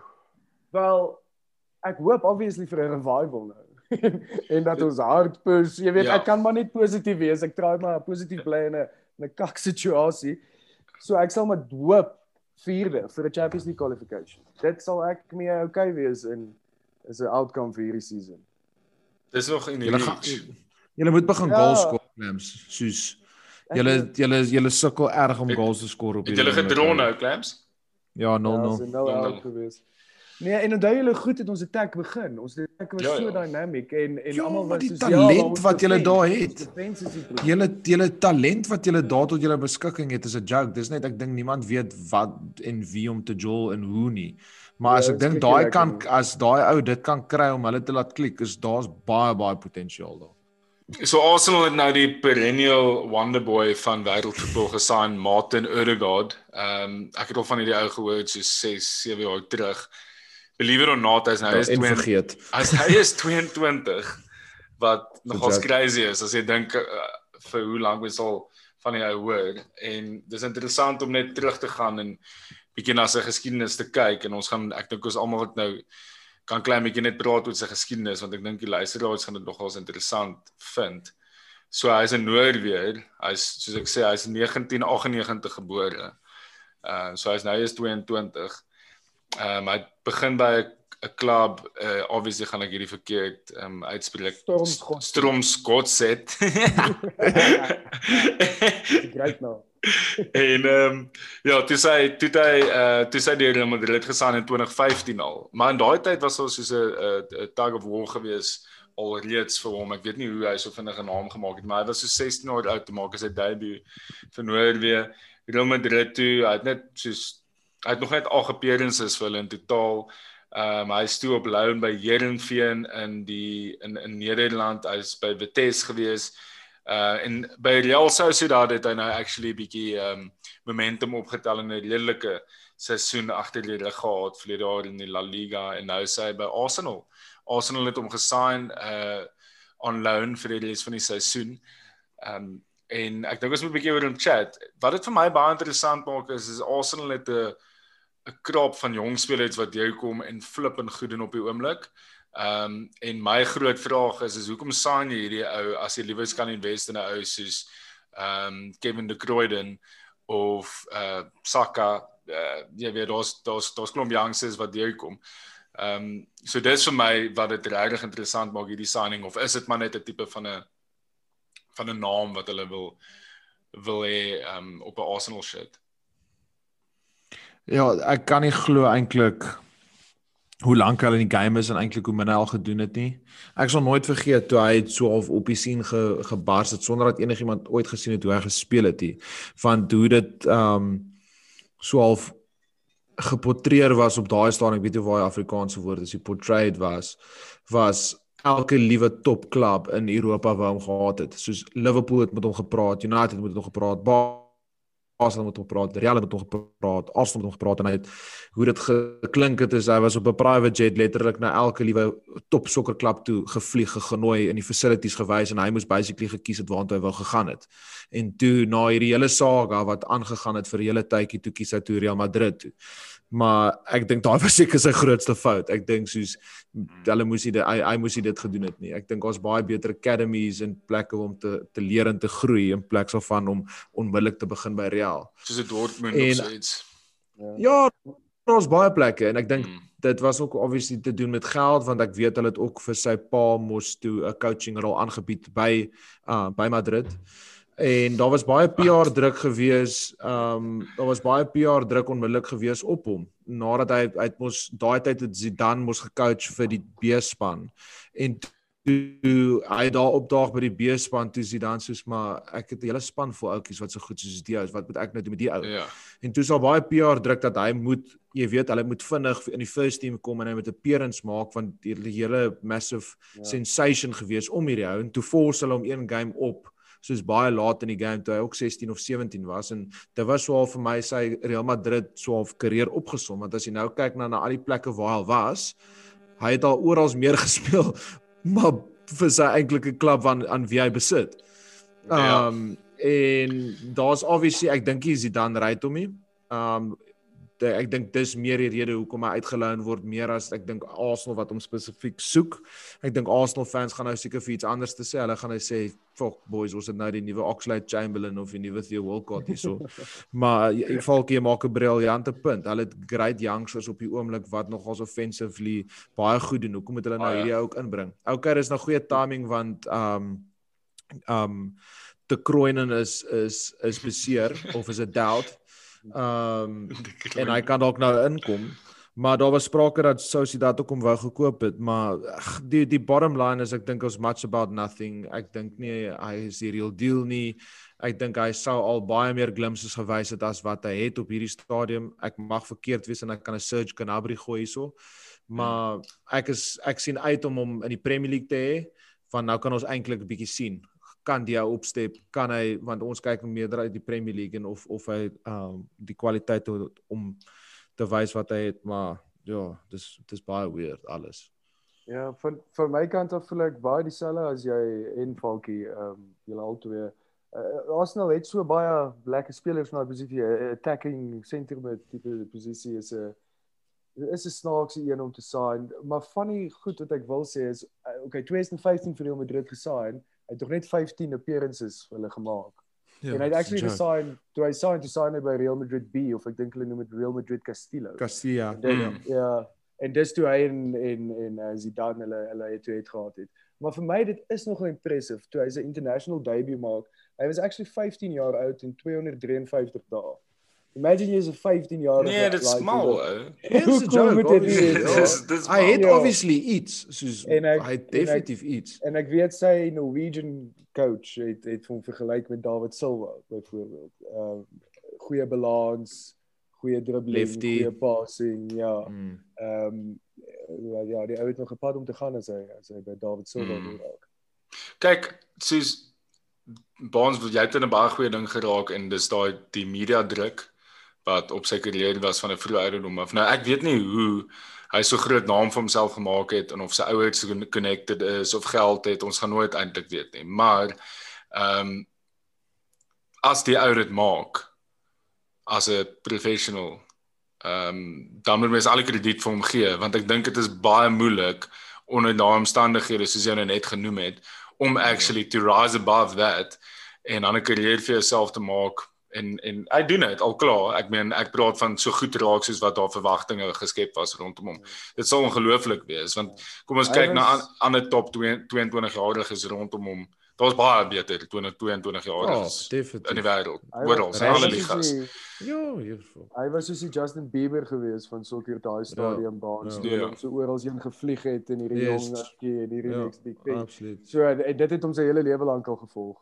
Wel, ek hoop obviously vir 'n revival nou. <laughs> en dat ons hard push. Jy weet, ja. ek kan maar net positief wees. Ek try maar positief bly in 'n 'n kak situasie. So ek sal maar hoop vierde vir die Champions League qualification. Dit sal ek mee okay wees in is 'n outcome vir hierdie season. Dis nog in hierdie Julle moet begin ja. goals skoor, Clams, soos julle julle julle sukkel erg om goals te skoor op hierdie. Het julle gedron nou, Clams? Ja, 0-0. Ja, so nou out gewees. Nee, en onthou julle goed het ons attack begin. Ons attack was ja, so ja. dynamic en en ja, almal was so ja, talent ja, wat julle daar het. Julle julle talent wat julle daar tot julle beskikking het is 'n joke. Dis net ek dink niemand weet wat en wie om te jol en hoe nie. Maar ja, as ek dink daai kan as daai ou dit kan kry om hulle te laat klik, is daar's baie baie potensiaal daar. So Arsenal het nou die perennial wonderboy van wêreldvoetbal gesign, Martin Odegaard. Ehm um, ek het al van hierdie ou gehoor so 6, 7 jaar terug believe it or not as nou is 22 as hy is <laughs> 22 wat nogal crazy is as jy dink uh, vir hoe lank ons al van die ou hoor en dis interessant om net terug te gaan en bietjie na sy geskiedenis te kyk en ons gaan ek dink ons almal wat nou kan klein bietjie net praat oor sy geskiedenis want ek dink die luisteraars gaan dit nogals interessant vind. So hy's 'n Noorweer. Hy's soos ek sê hy's 1998 gebore. Uh so hy's nou is 22. Ehm um, hy begin by 'n klub, uh, obviously gaan ek hierdie verkeerd ehm um, uitspreek. Stromskotset. <laughs> Great nou. en ehm um, ja, toe sê toe hy uh toe sê die Real Madrid gesaan in 2015 al. Maar in daai tyd was ons soos 'n 'n tag of war gewees alreeds vir hom. Ek weet nie hoe hy so vinnig 'n naam gemaak het, maar hy was so 16 jaar oud toe maak hy sy debuut vir Noorwe. Real Madrid toe, hy het net soos hy het nog net al appearances vir hulle in totaal. Ehm um, hy is toe op loan by Herenveen in die in in Nederland. Hy's by Vitesse gewees. Uh en by Real Sociedad het hy nou actually bietjie ehm um, momentum opgetel in 'n redelike seisoen agter die rug gehad vir die jaar in die La Liga en nou sê hy by Arsenal. Arsenal het hom gesign uh on loan vir die res van die seisoen. Ehm um, en ek dink ons moet 'n bietjie oor hom chat. Wat dit vir my baie interessant maak is is Arsenal het 'n 'n krop van jong spelers wat jy kom en flip en goed doen op die oomblik. Ehm um, en my groot vraag is is hoekom sign jy hierdie ou as jy liewers kan invest in 'n ou soos ehm um, Kevin De Bruyne of uh Saka uh, jy weet daar's daar's daar's klomp youngsters wat jy kom. Ehm um, so dis vir my wat dit regtig interessant maak hierdie signing of is dit maar net 'n tipe van 'n van 'n naam wat hulle wil wil hê ehm um, op 'n Arsenal shirt. Ja, ek kan nie glo eintlik hoe lank hulle in die game is en eintlik hoe min hy al gedoen het nie. Ek sal nooit vergeet toe hy so half op die sien ge, gebars het sonder dat enigiemand ooit gesien het hoe hy gespeel het nie. Van hoe dit ehm um, so half geportreer was op daai stadium, ek weet nie waar die Afrikaanse woord is, die portrayed was was elke liewe topklub in Europa wou hom gehad het. Soos Liverpool het met hom gepraat, United het met hom gepraat, Arsenal het met hom gepraat, Real het met hom gepraat, Arsenal het met hom gepraat en hy het hoe dit geklink het is hy was op 'n private jet letterlik na elke liewe top sokkerklub toe gevlieg, genooi in die facilities gewys en hy moes basically gekies het waartoe hy wou gegaan het. En toe na hierdie hele saga wat aangegaan het vir 'n hele tydjie toe kies hy toe Real Madrid toe maar ek dink daai <laughs> was seker sy grootste fout. Ek dink soos hulle moes dit hy, hy moes dit gedoen het nie. Ek dink ons baie beter academies en plekke om te te leer en te groei in plaas van om onmiddellik te begin by Real. Soos Dortmund en, of so iets. Ja, ons baie plekke en ek dink mm. dit was ook obviously te doen met geld want ek weet hulle het ook vir sy pa mos toe 'n coaching rol aangebied by uh by Madrid. Mm en daar was baie PR druk gewees. Ehm um, daar was baie PR druk onmiddellik gewees op hom nadat hy uit mos daai tyd het Zidane mos gecoach vir die B-span. En toe hy daar opdaag by die B-span toe Zidane soos maar ek het 'n hele span vol ouetjies wat so goed soos die ou is. Wat moet ek nou doen met die ou? Ja. En toe sal baie PR druk dat hy moet jy weet hulle moet vinnig in die first team kom en hy moet 'n appearance maak want die hele massive ja. sensation gewees om hierdie ou en toe force hulle hom een game op soos baie laat in die game toe hy ook 16 of 17 was en dit was swaar vir my sy Real Madrid swaar karier opgesom want as jy nou kyk na na al die plekke waar hy was hy het al oral meer <laughs> gespeel maar vir sy eintlike klub aan aan wie hy besit. Ehm ja. um, en daar's obviously ek dink hy is dan right om hom. Ehm um, ek dink dis meer die rede hoekom hy uitgeloon word meer as ek dink Arsenal wat hom spesifiek soek. Ek dink Arsenal fans gaan nou seker vir iets anders te sê. Hulle gaan nou sê, "Fuck boys, ons het nou die nuwe Oxlade-Chamberlain of die nuwe Theo Walcott hierso." <laughs> maar Falkie maak 'n briljante punt. Hulle het great youngsters op die oomblik wat nogals offensively baie goed doen. Hoekom moet hulle nou hierdie ook inbring? Okay, dis nou goeie timing want um um De Krooinen is is is beseer of is dit doubt Ehm <laughs> um, en hy kan dalk nou inkom. Maar daar was sprake dat Sousie dat ook om wou gekoop het, maar ach, die die bottom line is ek dink ons much about nothing. Ek dink nie hy is die real deal nie. Ek dink hy sou al baie meer glimpses gewys het as wat hy het op hierdie stadium. Ek mag verkeerd wees en ek kan 'n Serge Gnabry gooi hierso. Maar ek is ek sien uit om hom in die Premier League te hê. Van nou kan ons eintlik 'n bietjie sien kan die opstep kan hy want ons kyk meer uit die Premier League en of of hy um die kwaliteit om te wys wat hy het maar ja dis dis baie weird alles. Ja van van my kant af voel ek baie dieselfde as jy en Falkie um julle albei. Uh, Arsenal het so baie lekker spelers na posisie uh, attacking center met tipe posisie is 'n is 'n snaakse een om te sign. Maar funny goed wat ek wil sê is uh, okay 2015 vir Real Madrid gesign hy het tog net 15 appearances vir hulle gemaak. Ja, en hy het actually gesign toe hy sign to sign by Real Madrid B of ek dink hulle noem dit Real Madrid Castillo. Castilla. Ja. Ja. En dis toe hy en en en uh, Zidane hulle hulle het toe het gehad het. Maar vir my dit is nogal impressive toe hy sy international debut maak. Hy was actually 15 jaar oud en 253 dae. Imagine jy's 'n 15 jaar Nee, dit is smal. <laughs> <laughs> Dis 'n joke. Dis hy het obviously iets soos en ek, hy het definitief iets. En ek weet sy Norwegian coach het het hom vergelyk met David Silva byvoorbeeld. Uh goeie balans, goeie dribbling, goeie passing, ja. Mm. Ehm mm. um, ja, die ou het nog 'n pad om te gaan as hy as hy by David Silva mm. raak. Kyk, soos Bonds wil jy het 'n baie goeie ding geraak en dis daai die media druk wat op sy karier was van 'n vroeë ouderdom af. Nou ek weet nie hoe hy so groot naam vir homself gemaak het en of sy ouers connected is of geld het, ons gaan nooit eintlik weet nie. Maar ehm um, as die ou dit maak as 'n professional ehm um, dan moet mens al die krediet vir hom gee want ek dink dit is baie moeilik onder daai omstandighede soos jy nou net genoem het om actually to rise above that en 'n karier vir jouself te maak en en hy doen dit al klaar. Ek meen ek praat van so goed raak soos wat daar verwagtinge geskep was rondom hom. Dit sal ongelooflik wees want kom ons kyk na ander top 22 jariges rondom hom Daar's baie beter 2022 jaar Ja, is in die wêreld. Oral, was- in alle was ligas. Ja, hierso. Hy was soos die Justin Bieber gewees van sulke daai stadium baans ja. toe Ja. so oral heen gevlieg het en hierdie Yes. jong en hierdie Ja, next big thing. Absoluut. So en dit het hom sy hele lewe lank al gevolg.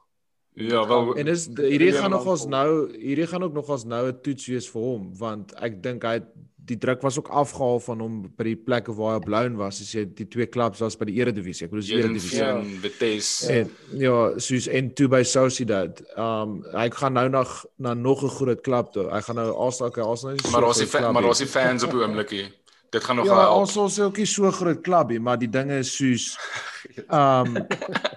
Ja, wel En dis hierdie Ja, gaan nog ons nou hierdie gaan ook nog ons nou 'n toets wees vir hom want ek dink hy die druk was ook afgehaal van hom by die plekke waar hy op loan was as jy die twee klubs was by die Eredivisie ek bedoel dis Eredivisie Ja. Eredivisie, Vitesse. en ja soos en toe by Sociedad um hy gaan nou nog na nog 'n groot klub toe hy gaan nou Arsenal okay Arsenal is Maar daar's die maar daar's die fans op die oomblik hier. Dit gaan nog Ja, help. Arsenal is ook nie so groot klub nie, maar die dinge is soos um <laughs>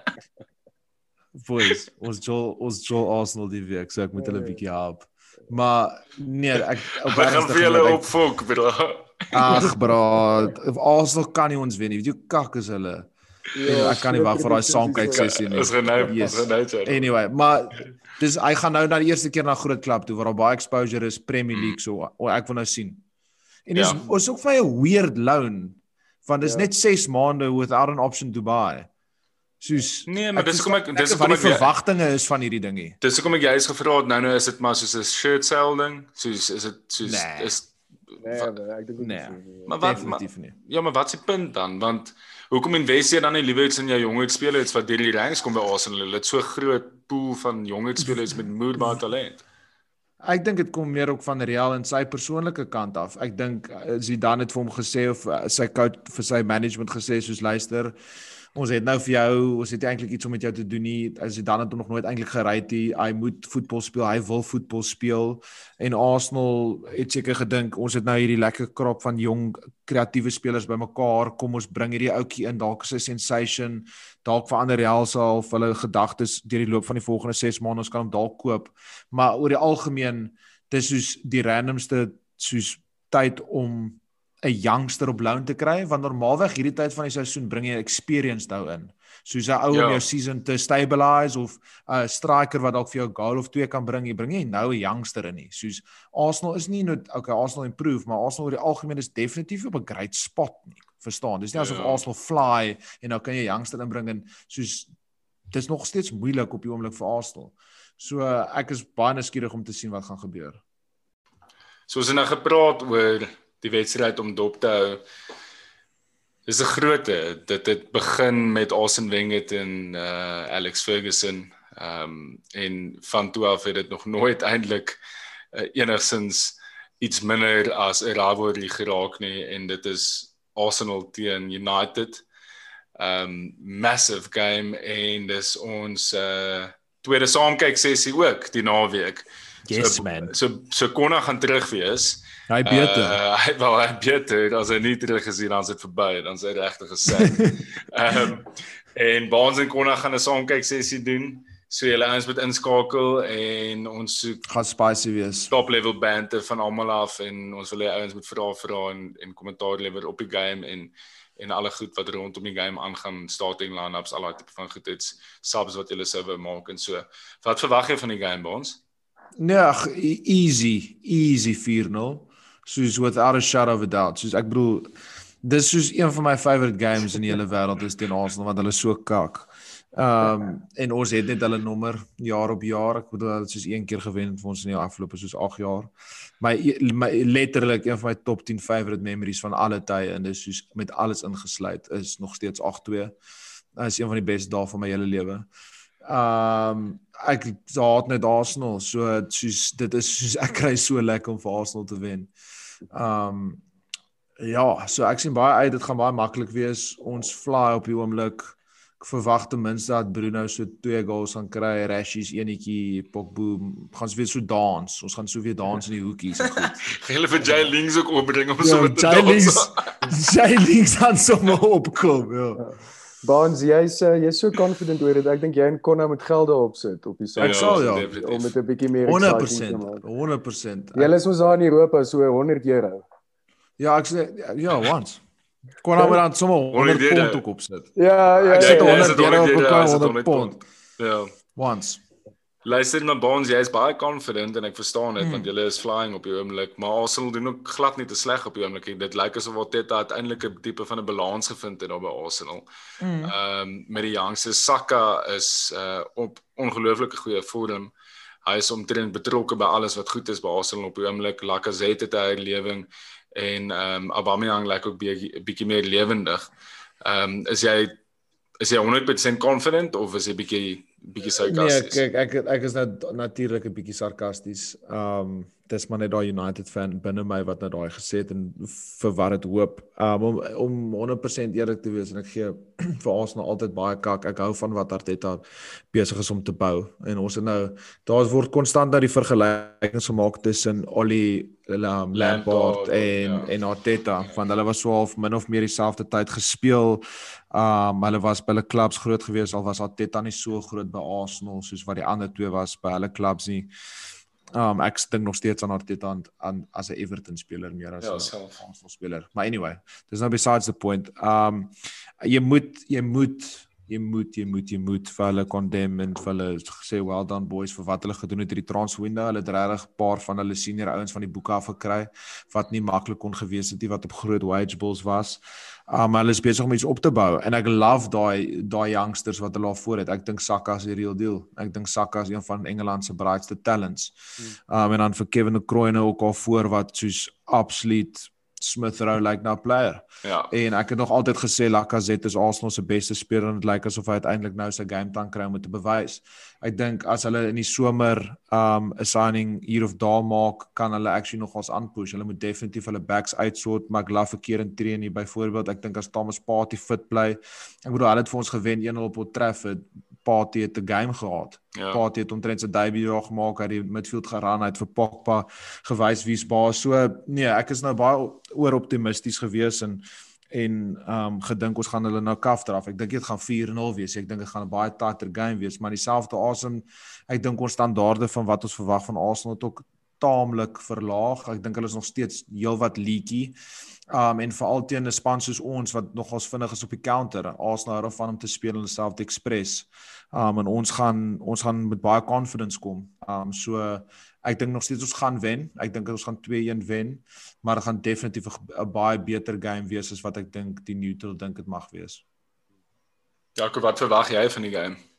boys, ons Joel ons Joel Arsenal die week, so ek moet hulle bietjie help. Maar nee, ek op Wat gaan vir julle gemeend, op fok, bro? ek- Ag bro, Arsenal kan nie ons wen nie. Weet jy kak is hulle? Ja, ek kan nie wag vir daai saamkyk sessie nie. Is genou, is Yes. genou. Yes. Anyway, maar dis hy gaan nou na die eerste keer na groot klub toe waar daar baie exposure is Premier League so o, ek wil nou sien. En dis Ja. ons ook vir 'n weird loan want dis Ja. net 6 maande without an option to buy. Soos Nee, maar dis hoekom ek dis hoekom wat die ek verwagtinge is van hierdie ding hier. dis hoekom ek juist gevra het nou nou is dit maar soos 'n shirt sale ding. Soos is dit soos Nee. is Nee, Wa- nee, ek dink Nee. nie maar wat maar, ja, maar wat se punt dan? Want hoekom investeer dan nie liewer iets in jou jongheidsspelers wat deur die ranks kom by Arsenal? Hulle het so groot pool van jongheidsspelers met moerbare talent. Ek dink dit kom meer ook van Real en sy persoonlike kant af. Ek dink eh, Zidane het vir hom gesê of eh, sy coach vir sy management gesê soos luister, ons het nou vir jou, ons het eintlik iets om met jou te doen nie. As Zidane het hom nog nooit eintlik gery nie. Hy moet voetbal speel, hy wil voetbal speel en Arsenal het seker gedink ons het nou hierdie lekker krop van jong kreatiewe spelers bymekaar. Kom ons bring hierdie ouetjie in, dalk is hy sensation. Dalk verander Real se half hulle gedagtes deur die loop van die volgende 6 maande ons kan hom dalk koop maar oor die algemeen dis soos die randomste soos tyd om 'n youngster op loan te kry want normaalweg hierdie tyd van die seisoen bring jy experience nou in soos 'n ou om Ja. jou season te stabilize of 'n striker wat dalk vir jou 'n goal of twee kan bring jy bring jy nou 'n youngster in nie soos Arsenal is nie net okay Arsenal improve maar Arsenal oor die algemeen is definitief op 'n great spot nie verstaan dis nie asof Ja. Arsenal fly en nou kan jy youngster inbring en soos dis nog steeds moeilik op die oomblik vir Arsenal So uh, ek is baie nuuskierig om te sien wat gaan gebeur. So ons het nou gepraat oor die wedstryd om dop te hou. Dis 'n grootte. Dit het begin met Arsene Wenger en uh Alex Ferguson. Ehm um, en van toe af het dit nog nooit <laughs> eintlik uh, enigsins iets minder as 'n rivalry geraak nie en dit is Arsenal teen United. Ehm um, massive game en dis ons uh tweede saamkyk sessie ook die naweek. Yes so, man. So so Konna gaan terug wees. Hy beter. Uh, hy wel hy beter as hy nie terug gesien dan sit verby dan sy regtig gesê. <laughs> Ehm um, en Baans en Konna gaan 'n saamkyk sessie doen. So julle ouens moet inskakel en ons soek gaan spicy wees. top level bande van almal af en ons wil hê ouens moet vra vra en en kommentaar lewer op die game en en alle goed wat rondom die game aangaan, starting lineups, al daai tipe van goed iets, subs wat julle sou wou maak en so. Wat verwag jy van die game Baans? Nee, ag, e- easy, easy 4-0. Soos without a shadow of a doubt. Soos ek bedoel dis soos een van my favorite games in die hele wêreld is teen Arsenal want hulle is so kak. Ehm um, en ons het net hulle nommer jaar op jaar. Ek bedoel hulle het soos een keer gewen vir ons in die afgelope soos 8 jaar. My, my letterlik een van my top 10 favorite memories van alle tye en dis soos met alles ingesluit is nog steeds 8-2. Dit is een van die beste dae van my hele lewe. Ehm um, ek haat net Arsenal. So soos dit is soos ek kry so lekker om vir Arsenal te wen. Ehm um, ja, so ek sien baie uit dit gaan baie maklik wees. Ons fly op die oomblik. Ek verwag ten minste dat Bruno so twee goals gaan kry, Rashies enetjie, Pogba gaan so weer so dans. Ons gaan so weer dans in die hoekies en goed. <laughs> Gaan julle vir Jay Links ook opbring om Ja, so te Jay Links, dans? Jay Links gaan sommer opkom, ja. Baans, jy's uh, jy's so confident oor dit. Ek dink jy en Konna moet geld daarop sit op die Ek site sal, ja. definitief. om dit 'n bietjie meer exciting te 100%. maak. 100%. Julle is ons daar in Europa so 100 euro. Ja, ek sê ja, once. Kon nou maar dan sommer 100 100 pond ook opsit. Ja, ja, Ek Ek sê sit ja. Ja, 100 sit euro 100 op euro, elkaar sit 100 100 pond. Ja. Once. Luister maar Bonds, jy is baie confident en ek verstaan dit Mm. want julle is flying op die oomblik, maar Arsenal doen ook glad nie te sleg op die oomblik nie. Dit lyk asof Arteta uiteindelik 'n tipe van 'n balans gevind het daar by Arsenal. Mm. Ehm met die youngsters Saka is uh op ongelooflike goeie vorm. Hy is omtrent betrokke by alles wat goed is by Arsenal op die oomblik. Lacazette het 'n herlewing en ehm um, Aubameyang lyk ook bietjie bietjie meer lewendig. Ehm um, is jy is jy 100% confident of is jy bietjie bietjie Nee, sarkasties? kyk ek ek is net natuurlik 'n bietjie sarkasties. Um dis maar net daai United fan binne my wat nou daai gesê het en vir wat dit hoop. Um om om 100% eerlik te wees en ek gee <clears throat> vir ons nou altyd baie kak. Ek hou van wat Arteta besig is om te bou. En ons het nou daar word konstant nou die vergelykings gemaak tussen Ollie um, Lampard Lampard, en ja. en Arteta want hulle was so half min of meer dieselfde tyd gespeel. Um hulle was by hulle klubs groot gewees al was Arteta nie so groot by Arsenal soos wat die ander twee was by hulle klubs nie. Um ek dink nog steeds aan Arteta aan, aan as 'n Everton speler meer as Ja, 'n self. Arsenal speler. Maar anyway, dis nou besides the point. Um jy moet jy moet jy moet jy moet jy moet vir hulle condemn en vir hulle sê well done boys vir wat hulle gedoen het hierdie transfer window. Hulle het regtig 'n paar van hulle senior ouens van die boeke af gekry wat nie maklik kon gewees het nie wat op groot wage bills was. Um hulle is besig om iets op te bou en ek love daai daai youngsters wat hulle al voor het. Ek dink Saka is die real deal. Ek dink Saka is een van Engeland se brightste talents. Um en dan vir Kevin De Bruyne ook al voor wat soos absoluut Smith Rowe lyk like nou 'n player. Ja. En ek het nog altyd gesê Lacazette is Arsenal se beste speler en dit lyk asof hy uiteindelik nou sy game time kry om dit te bewys. Ek dink as hulle in die somer um 'n signing hier of daar maak, kan hulle actually nog ons aanpush. Hulle moet definitief hulle backs uitsort, maar ek love verkeer in train hier byvoorbeeld. Ek dink as Thomas Partey fit bly. Ek bedoel hulle het vir ons gewen 1-0 op Old Trafford. Partey het 'n game gehad. Ja. Partey het omtrent sy debut daar gemaak, hy het die midfield geran, hy het vir Pogba gewys wie's baas. So nee, ek is nou baie oor optimisties gewees en en um, gedink ons gaan hulle nou kaf draf. Ek dink dit gaan 4-0 wees. Ek dink dit gaan 'n baie tighter game wees, maar dieselfde asem ek dink ons standaarde van wat ons verwag van Arsenal het ook taamlik verlaag. Ek dink hulle is nog steeds heelwat leaky. Um en veral teen 'n span soos ons wat nogals vinnig is op die counter. Arsenal hou van om te speel in dieselfde express. Um en ons gaan ons gaan met baie confidence kom. Um so ek dink nog steeds ons gaan wen. Ek dink ons gaan 2-1 wen, maar dit gaan definitief 'n baie beter game wees as wat ek dink die neutral dink dit mag wees. Jakob, wat verwag jy van die game?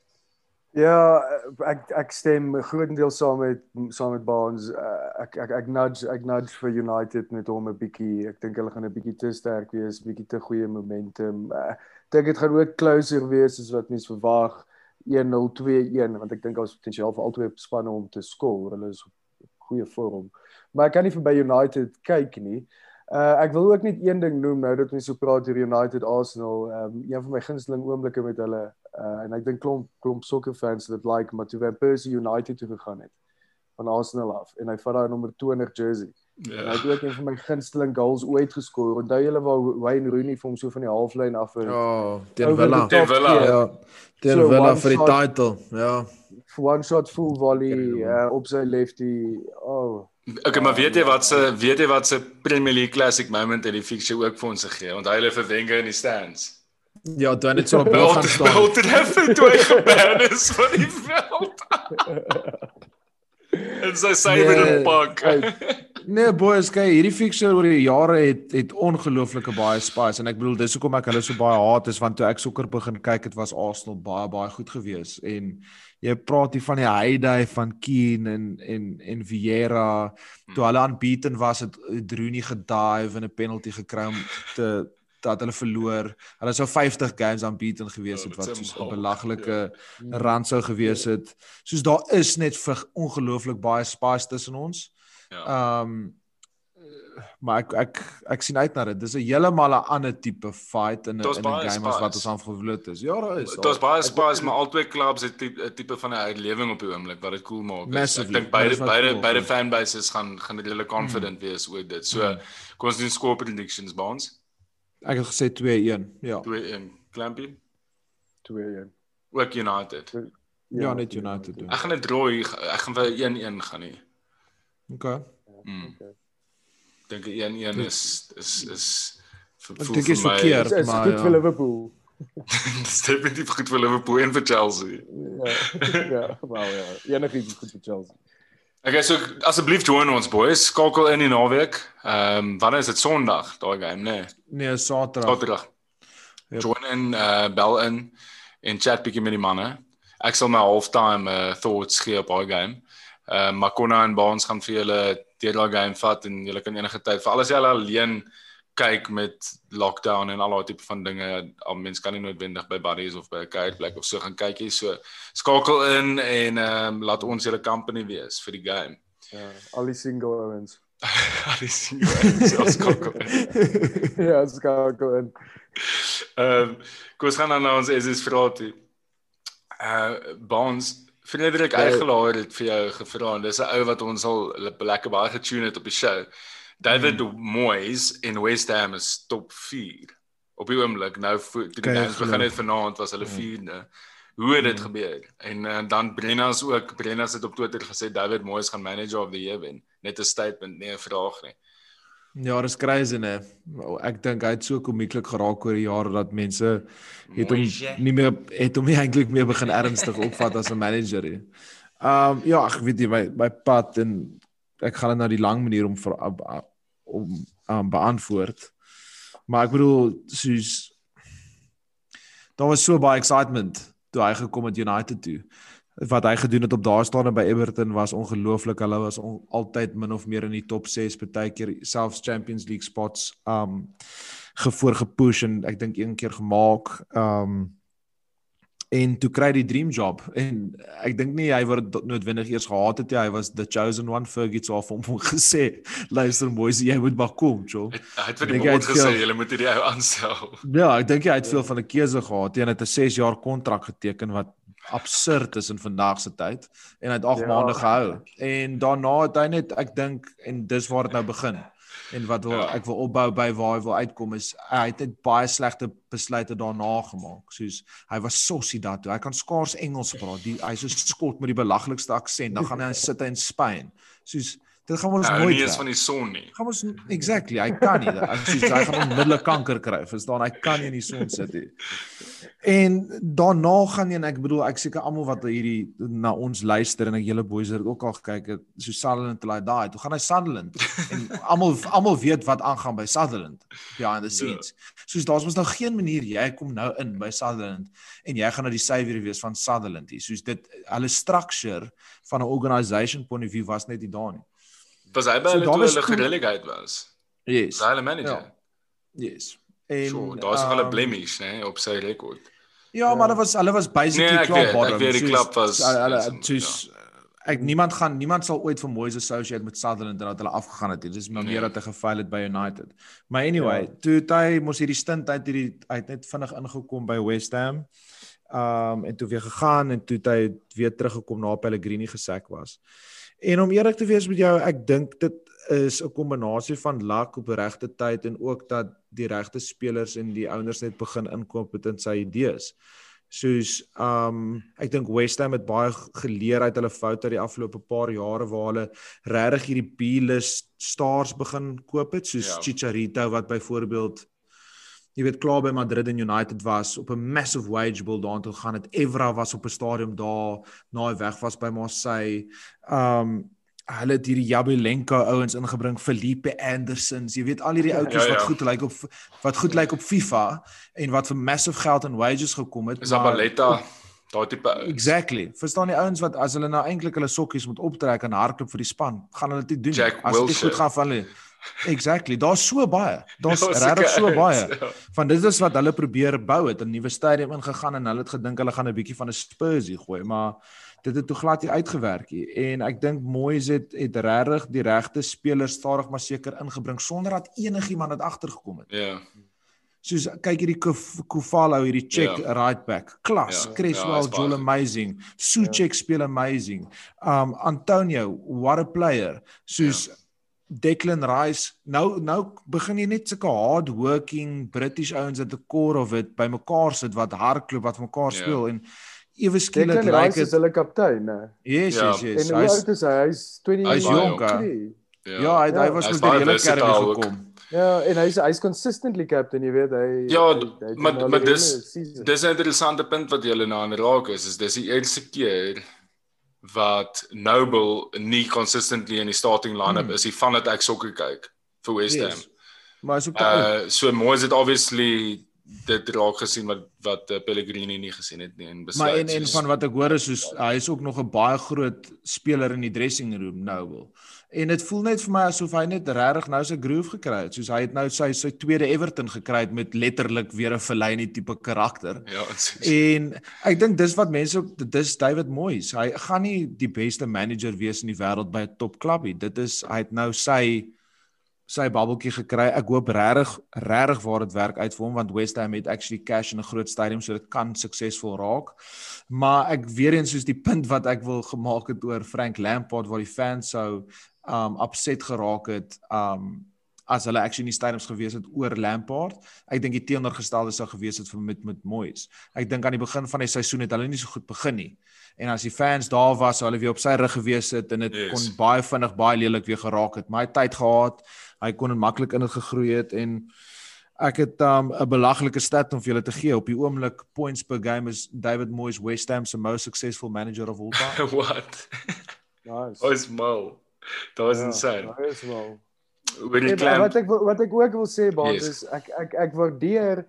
Ja, ek ek stem grootendeels saam met saam met Barnes. Uh, ek ek ek nudge ek nudge vir United met hom 'n bietjie. Ek dink hulle gaan 'n bietjie te sterk wees, bietjie te goeie momentum. Uh, dink dit gaan ook closer wees as wat mense verwag. 1-0, 2-1 want ek dink daar's potensiaal vir albei spanne om te skoor. Hulle is op goeie vorm. Maar ek kan nie verby United kyk nie. Uh ek wil ook net een ding noem nou dat ons so praat oor United Arsenal. Ehm um, een van my gunsteling oomblikke met hulle uh en ek dink klomp klomp sokkerfans dit like maar toe Van Persie United toe gegaan het van Arsenal af en hy vat daai nommer 20 jersey. Ja. En hy het ook een van my gunsteling goals ooit geskoor. Onthou julle waar Wayne Rooney vir hom so van die halflyn af het Ja, teen Villa. Teen Villa. Ja, teen So, Villa vir die shot- title. Ja. one shot full volley uh, op sy lefty. Oh, Okay, maar weet jy wat se weet jy wat se Premier League classic moment het die fixture ook vir ons gegee? Onthou hulle vir Wenger in die stands. Ja, toe net so op bal gaan staan. Wel treffer toe hy geban is van die veld. <laughs> en sy syfer Nee. in pak. Nee boys, kyk, hierdie fixture oor die jare het het ongelooflike baie spice en ek bedoel dis hoekom ek hulle so baie haat is want toe ek sokker begin kyk het was Arsenal baie baie goed gewees en jy praat hier van die heyday van Keane en en en Vieira toe hulle unbeaten was het het Rooney gedive en 'n penalty gekry om te dat hulle verloor. Hulle sou 50 games unbeaten gewees Ja, het wat soos 'n belaglike rand sou gewees het. Soos daar is net vir ongelooflik baie spice tussen ons. Ja. Ehm um, maar ek ek ek sien uit na dit. Dis 'n heeltemal 'n ander tipe fight in 'n Daar's in 'n game as wat ons aangevoel is. Ja, daar is. Dit was baie spice, maar albei clubs het 'n tipe van 'n herlewing op die oomblik wat dit cool maak. Massively. Ek dink beide beide cool, beide ja. fanbases gaan gaan redelik confident wees oor dit. So Mm. kom ons doen score predictions by ons. Ek het gesê 2-1. Ja. 2-1 Clampy. 2-1. Ook United. Ja, net United doen. Ek gaan 'n draw hier ek gaan vir 1-1 gaan nie. Okay. Mm. Okay. Dink 'n 1-1 is is is vir vir my- verkeerd. Dis is maar goed ja. vir Liverpool. <laughs> Dis definitief goed vir Liverpool en vir Chelsea. Ja. <laughs> Ja, wel ja. Enigiets is goed vir Chelsea. Okay, so asseblief join ons boys. Skakel in die naweek. Ehm um, wanneer is dit Sondag daai game, nee. Nee, Saterdag. Saterdag. Yep. Join in uh bel in en chat bietjie met die manne. Ek sal my halftime uh, thoughts gee op daai game. Uh Makona en Baans gaan vir julle deur daai game vat en julle kan enige tyd vir alles jy alleen kyk met lockdown en al daai tipe van dinge. Al mens kan nie noodwendig by buddies of by 'n kuierplek of so gaan kyk nie. So skakel in en ehm um, laat ons julle company wees vir die game. Ja, al die single ouens. <laughs> Al die sien jy selfs skakel in. <laughs> ja, skakel in. Ehm kom ons gaan dan na ons is vrae toe. Uh Bonds Frederik Ja. Eigelaar het vir jou gevra en dis 'n ou wat ons al le- lekker baie getune het op die show. David Hmm. Moyes in West Ham is top 4 op die oomblik. Nou toe die jy games begin het vanaand was hulle Ja. 4de. Hoe het dit Hmm. gebeur? En uh, dan Brenna's ook. Brenna's het op Twitter gesê David Moyes gaan manager of the year wen. Net 'n statement, nie 'n vraag nie. Ja, dis crazy nê. Ek dink hy het so komieklik geraak oor die jare dat mense het hom nie meer het hom nie eintlik meer begin ernstig opvat as 'n manager nie. Um ja, ek weet nie my my pad en ek gaan dit nou die lang manier om vir om um, beantwoord. Maar ek bedoel soos daar was so baie excitement toe hy gekom het United toe. Wat hy gedoen het op daardie stadium by Everton was ongelooflik. Hulle was on, altyd min of meer in die top 6, baie keer selfs Champions League spots um gevoor gepush en ek dink een keer gemaak. Um en toe kry hy die dream job en ek dink nie hy word noodwendig eers gehaat het. Hy was the chosen one Fergie het so af hom <laughs> gesê, luister boys, jy moet maar kom, Joe. Hy het vir die jy het gesê veel- julle moet hierdie ou aanstel. <laughs> Ja, ek dink hy het veel van 'n keuse gehad. Hy het 'n 6 jaar kontrak geteken wat absurd is in vandag se tyd en hy het 8 Ja. ja. maande gehou. En daarna het hy net ek dink en dis waar dit nou begin. En wat wil Ja. ek wil opbou by waar hy wil uitkom is hy het net baie slegte besluite daarna gemaak. Soos hy was sossie daartoe. Hy kan skaars Engels praat. Die hy is so skot met die belaglikste aksent. Dan gaan hy <laughs> sit in Spanje. Soos dit gaan ons Nou, nooit nie eens van die son nie. gaan ons exactly hy kan nie. Ek soos hy gaan onmiddellik kanker kry. Verstaan? Hy kan nie in die son sit nie. En daarna gaan jy en ek bedoel ek seker almal wat hierdie na ons luister en ek julle boys het ook al gekyk het so Sutherland te laai daai toe gaan hy Sutherland. En almal almal weet wat aangaan by Sutherland behind the scenes. Soos daar's mos nou geen manier jy kom nou in by Sutherland en jy gaan nou die savior wees van Sutherland hier. Soos dit hulle structure van 'n organisation point of view was net nie daar nie Was hy by So hulle toe was hulle gerelegate was? yes hy hulle manager? Ja. Yes. En Sure, daar's nog 'n ehm, blemish, né, op sy rekord. Ja, maar dit was hulle was basically Nee, klaar weet, ek bottom. weet die klap was- so, hulle is- soos ek niemand gaan niemand sal ooit vir Moyes associate met Sutherland en dat hulle afgegaan het. nie. Dis maar Nee. meer dat hy gefaal het by United. Maar anyway, Ja. toe hy mos hierdie stint uit hierdie hy het net vinnig ingekom by West Ham. Um en toe weer gegaan en toe hy weer teruggekom na Pellegrini gesek was. En om eerlik te wees met jou, ek dink dit is 'n kombinasie van luck op regte tyd en ook dat die regte spelers en die ouers net begin inkoop met in sy idees. Soos um ek dink West Ham het baie geleer uit hulle foute die afgelope paar jare waar hulle regtig hierdie B-list stars begin koop het soos ja. Chicharito wat byvoorbeeld jy weet klaar by Madrid en United was op 'n massive wage bill daartoe gaan het Evra was op 'n stadium daar na hy weg was by Marseille um hulle het hierdie Jabelenko ouens ingebring Felipe Andersons jy weet al hierdie ouetjies Ja, ja. wat goed lyk op wat goed lyk op FIFA en wat vir massive geld in wages gekom het Is Abaleta daai tipe? Exactly. Verstaan die ouens wat as hulle nou eintlik hulle sokkies moet optrek en hardloop vir die span, gaan hulle dit doen. Jack as dit goed gaan van hulle. Exactly. Daar's so baie. Daar's regtig so baie. ja. Van dit is wat hulle probeer bou het, 'n nuwe stadium ingegaan en hulle het gedink hulle gaan 'n bietjie van 'n Spursie gooi, maar dit het toe glad nie uitgewerk nie. En ek dink Moyes het het regtig die regte spelers stadig maar seker ingebring sonder dat enigiemand dit agtergekom het. Ja. Soos kyk hierdie Kufalo hierdie check Ja. right back. Klas, Ja, ja, ja, ja, baie Joel amazing. Suchek ja. speel amazing. Um Antonio, what a player. Soos ja. Declan Rice. Nou nou begin jy net sulke hard working British ouens at the core of it bymekaar sit wat hardloop wat mekaar Ja. speel en ewe skielik Declan lyk Rice is dit hulle kaptein, né? Yes, Ja. yes, yes. En hoe oud is hy? Hy's 20 hy's jonk. Nee. Ja, hy Ja, hy was met die hele kerk gekom. Ja, en hy's hy's consistently captain, jy weet, hy Ja, hy, hy, hy maar al maar dis dis 'n interessante punt wat jy nou aan raak is, is dis die eerste keer wat Noble nie consistently in die starting line-up Hmm. is, die van dit ek sokker kyk vir West Ham. Yes. Maar is ook. Uh so mooi is dit obviously dit raak gesien wat wat uh, Pellegrini nie gesien het nie en besluit. Maar en en van wat ek hoor is soos hy is ook nog 'n baie groot speler in die dressing room Noble. En dit voel net vir my asof hy net regtig nou sy groove gekry het. Soos hy het nou sy sy tweede Everton gekry het met letterlik weer 'n Fellaini tipe karakter. ja, <laughs> En ek dink dis wat mense ook dis David Moyes. Hy gaan nie die beste manager wees in die wêreld by 'n topklub nie. Dit is hy het nou sy sy babbeltjie gekry. Ek hoop regtig regtig waar dit werk uit vir hom want West Ham het actually cash in 'n groot stadium so dit kan suksesvol raak. Maar ek weer eens soos die punt wat ek wil gemaak het oor Frank Lampard waar die fans sou um upset geraak het um as hulle actually in die stadiums gewees het oor Lampard. Ek dink die teenoorgestelde sou gewees het vir met met Moyes. Ek dink aan die begin van die seisoen het hulle nie so goed begin nie. En as die fans daar was, sou hulle weer op sy rug gewees het en dit Yes. kon baie vinnig baie lelik weer geraak het. Maar hy het tyd gehad. Hy kon maklik in dit gegroei het en ek het um 'n belaglike stat om vir julle te gee. Op die oomblik points per game is David Moyes West Ham se most successful manager of all time. <laughs> what? Nice. Hoe is <laughs> That was Ja, insane. Daar is wel. Oor die Nee, klam. wat ek wat ek ook wil sê Baas Yes. is ek ek ek waardeer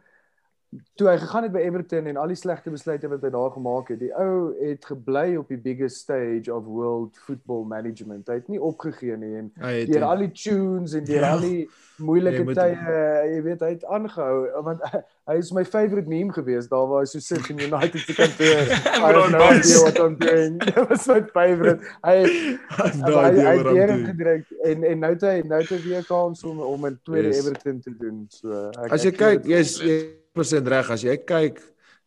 toe hy gegaan het by Everton en al die slegte besluite wat hy daar gemaak het. Die ou het gebly op die biggest stage of world football management. Hy het nie opgegee nie en deur al die tunes en deur Ja. al die moeilike Nee, tye, jy weet, hy het aangehou want <laughs> hy is my favourite meme geweest daar waar hy so sit in United se kantoor. <laughs> I have no Nice. idea what I'm doing. <laughs> That was my favourite. Hy hy het weer gedruk en en nou het hy nou het hy weer kans om om 'n tweede Yes. Everton te doen. So ek, As jy ek kyk, dit- jy's jy 100% reg. As jy kyk,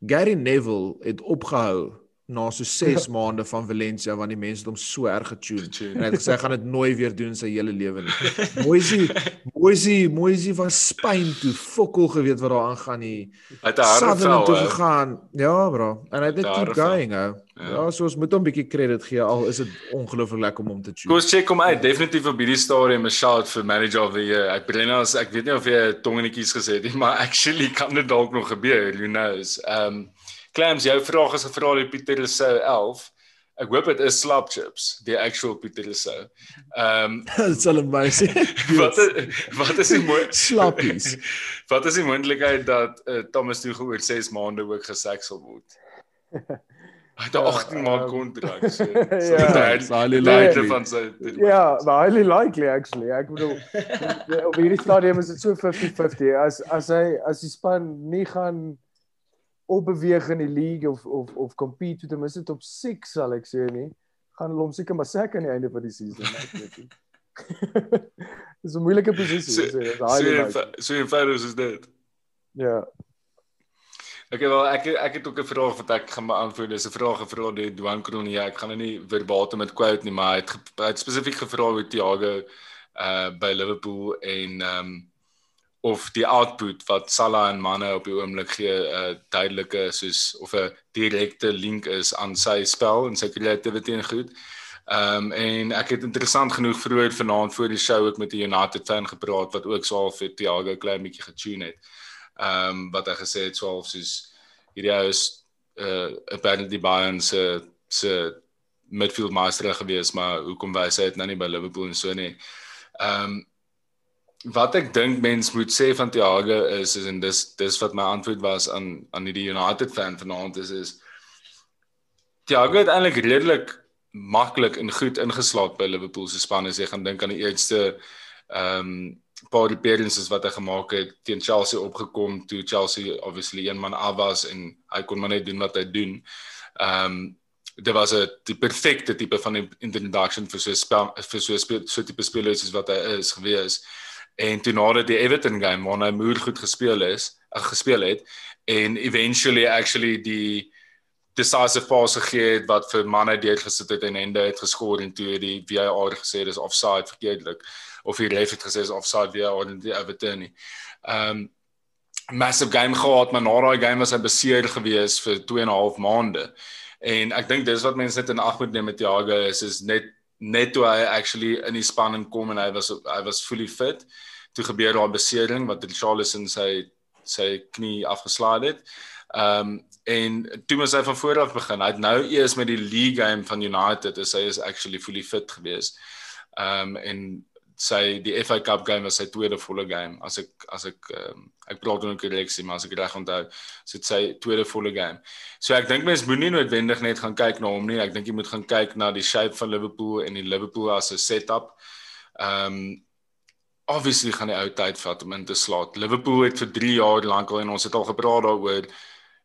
Gary Neville het opgehou na so 6 maande van Valencia want die mense het hom so erg getune. En hy het gesê hy gaan dit nooit weer doen in sy hele lewe nie. <laughs> Moisie, Moisie, Moisie van Spyn toe fokol geweet wat daar aangaan nie. Hy het 'n harde Sutherland toe vel. hè. gegaan. Ja, bro. En hy het net keep going, ou. Ja. Ja, so ons moet hom 'n bietjie credit gee al is dit ongelooflik lekker om hom te Kom tune. ons check hom uit. Definitief op hierdie stadium 'n shout vir manager of the year. Ek bring as ek weet nie of jy tongenetjies gesê het nie, maar <laughs> actually kan dit dalk nog gebeur, who knows. Um Clams, jou vraag is gevra deur Pieter Rousseau 11. Ek hoop dit is slap chips, die actual Pieter Rousseau. <laughs> Um Dit sal amazing. <laughs> wat is, wat is die Slappies. <laughs> Wat is die moontlikheid dat uh, Thomas Tuchel oor 6 maande ook gesek sal word? Hy het 'n 18 maand kontrak. So, so ja, it's highly likely. van sy Ja, maar highly likely actually. Ek bedoel op hierdie stadium is dit so 50-50. As as hy as die span nie gaan opbeweeg in die league of of of compete ten minste top 6 sal ek sê nie, gaan hulle hom seker maar sek aan die einde van die season, ek weet nie. <laughs> Dis 'n moeilike posisie, So- so, dis So so eenvoudig is dit. Ja. Okay, wel ek ek het ook 'n vraag wat ek gaan beantwoord. Dis 'n vraag gevra deur Duan Kronie. Ek gaan nou nie verbatim met quote nie, maar hy het, hy het spesifiek gevra oor Thiago uh by Liverpool en ehm um, of die output wat Salah en Mane op die oomblik gee 'n uh, duidelike soos of 'n direkte link is aan sy spel en sy creativity en goed. Ehm um, en ek het interessant genoeg vroeër vanaand voor die show ook met 'n United fan gepraat wat ook half vir Thiago klein bietjie getune het. Ehm um, wat hy gesê het so half soos hierdie ou is uh apparently Bayern se se midfield master gewees, maar hoekom wys hy dit nou nie by Liverpool en so nie. Ehm um, wat ek dink mens moet sê van Thiago is is en dis dis wat my antwoord was aan aan die United fan vanaand is is Thiago het eintlik redelik maklik en goed ingeslaat by Liverpool se span as jy gaan dink aan die eerste ehm um, paar appearances wat hy gemaak het teen Chelsea opgekom toe Chelsea obviously een man af was en hy kon maar net doen wat hy doen. Ehm um, dit was 'n die perfekte tipe van introduction vir so 'n spel vir so 'n so tipe speler soos wat hy is gewees. En toe nadat die Everton game waar hy moer goed gespeel is, uh, gespeel het en eventually actually die decisive pass gegee het wat vir manne deurgesit het en Hende het geskor en toe die VAR gesê dis offside verkeerdelik of die ref het gesê is offside VAR en die Everton nie. Um massive game gehad, maar na daai game was hy beseer gewees vir 2 en 'n half maande. En ek dink dis wat mense net in ag moet neem met Thiago is is net net toe hy actually in die span kom en hy was hy was fully fit, toe gebeur daar 'n besering wat Richarlison sy sy knie afgeslaai het. Ehm um, en toe moes hy van voor af begin. Hy het nou eers met die league game van United, is hy is actually fully fit geweest. Ehm um, en sy die FA Cup game was sy tweede volle game as ek as ek um, ek praat dan 'n korreksie maar as ek reg onthou so dit sy tweede volle game. So ek dink mense moenie noodwendig net gaan kyk na hom nie. Ek dink jy moet gaan kyk na die shape van Liverpool en die Liverpool as 'n setup. Ehm um, obviously gaan die ou tyd vat om in te slaat. Liverpool het vir 3 jaar lank al en ons het al gepraat daaroor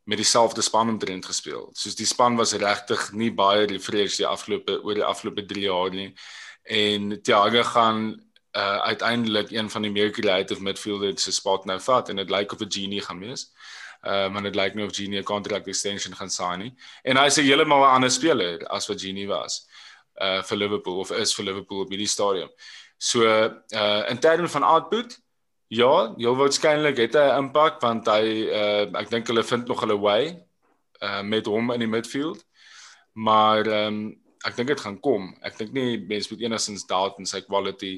met dieselfde span omtrent gespeel. Soos die span was regtig nie baie refresh die afgelope oor die afgelope 3 jaar nie en Thiago gaan uh uiteindelik een van die meer creative midfielders se spot nou vat en dit lyk of 'n genie gaan wees. Uh maar dit lyk nie of Genie 'n contract extension gaan sign nie. En hy is heeltemal 'n ander speler as wat Genie was uh vir Liverpool of is vir Liverpool op hierdie stadium. So uh in terme van output ja, jy waarskynlik het hy 'n impak want hy uh ek dink hulle vind nog hulle way uh met hom in die midfield. Maar ehm um, ek dink dit gaan kom. Ek dink nie mense moet enigstens doubt in sy quality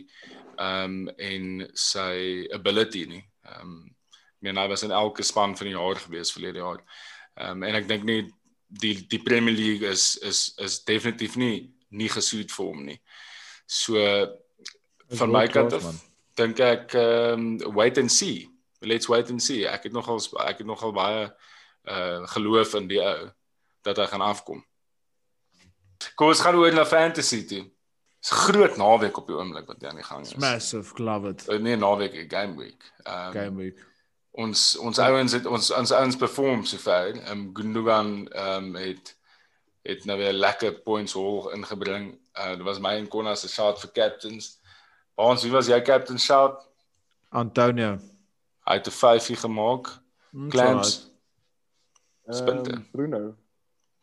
um en sy ability nie. Um ek meen hy was in elke span van die jaar gewees verlede jaar. Um en ek dink nie die die Premier League is is is definitief nie nie gesoet vir hom nie. So van my kant af dink ek um wait and see. Let's wait and see. Ek het nogal ek het nogal baie uh geloof in die ou dat hy gaan afkom. Kom ons gaan oor na fantasy toe. Dis groot naweek op die oomblik wat aan die gang is. Massive, love it. Uh, nee, naweek, game week. Um, game week. Ons ons ouens het ons ons ouens perform so ver. Ehm um, Gundogan ehm um, het het nou weer lekker points hoog ingebring. Uh dit was my en Konna se shot vir captains. Ons wie was jy captain shot? Antonio. Hy het 'n 5 gemaak. Mm, Clams. Spinte. Um, Bruno.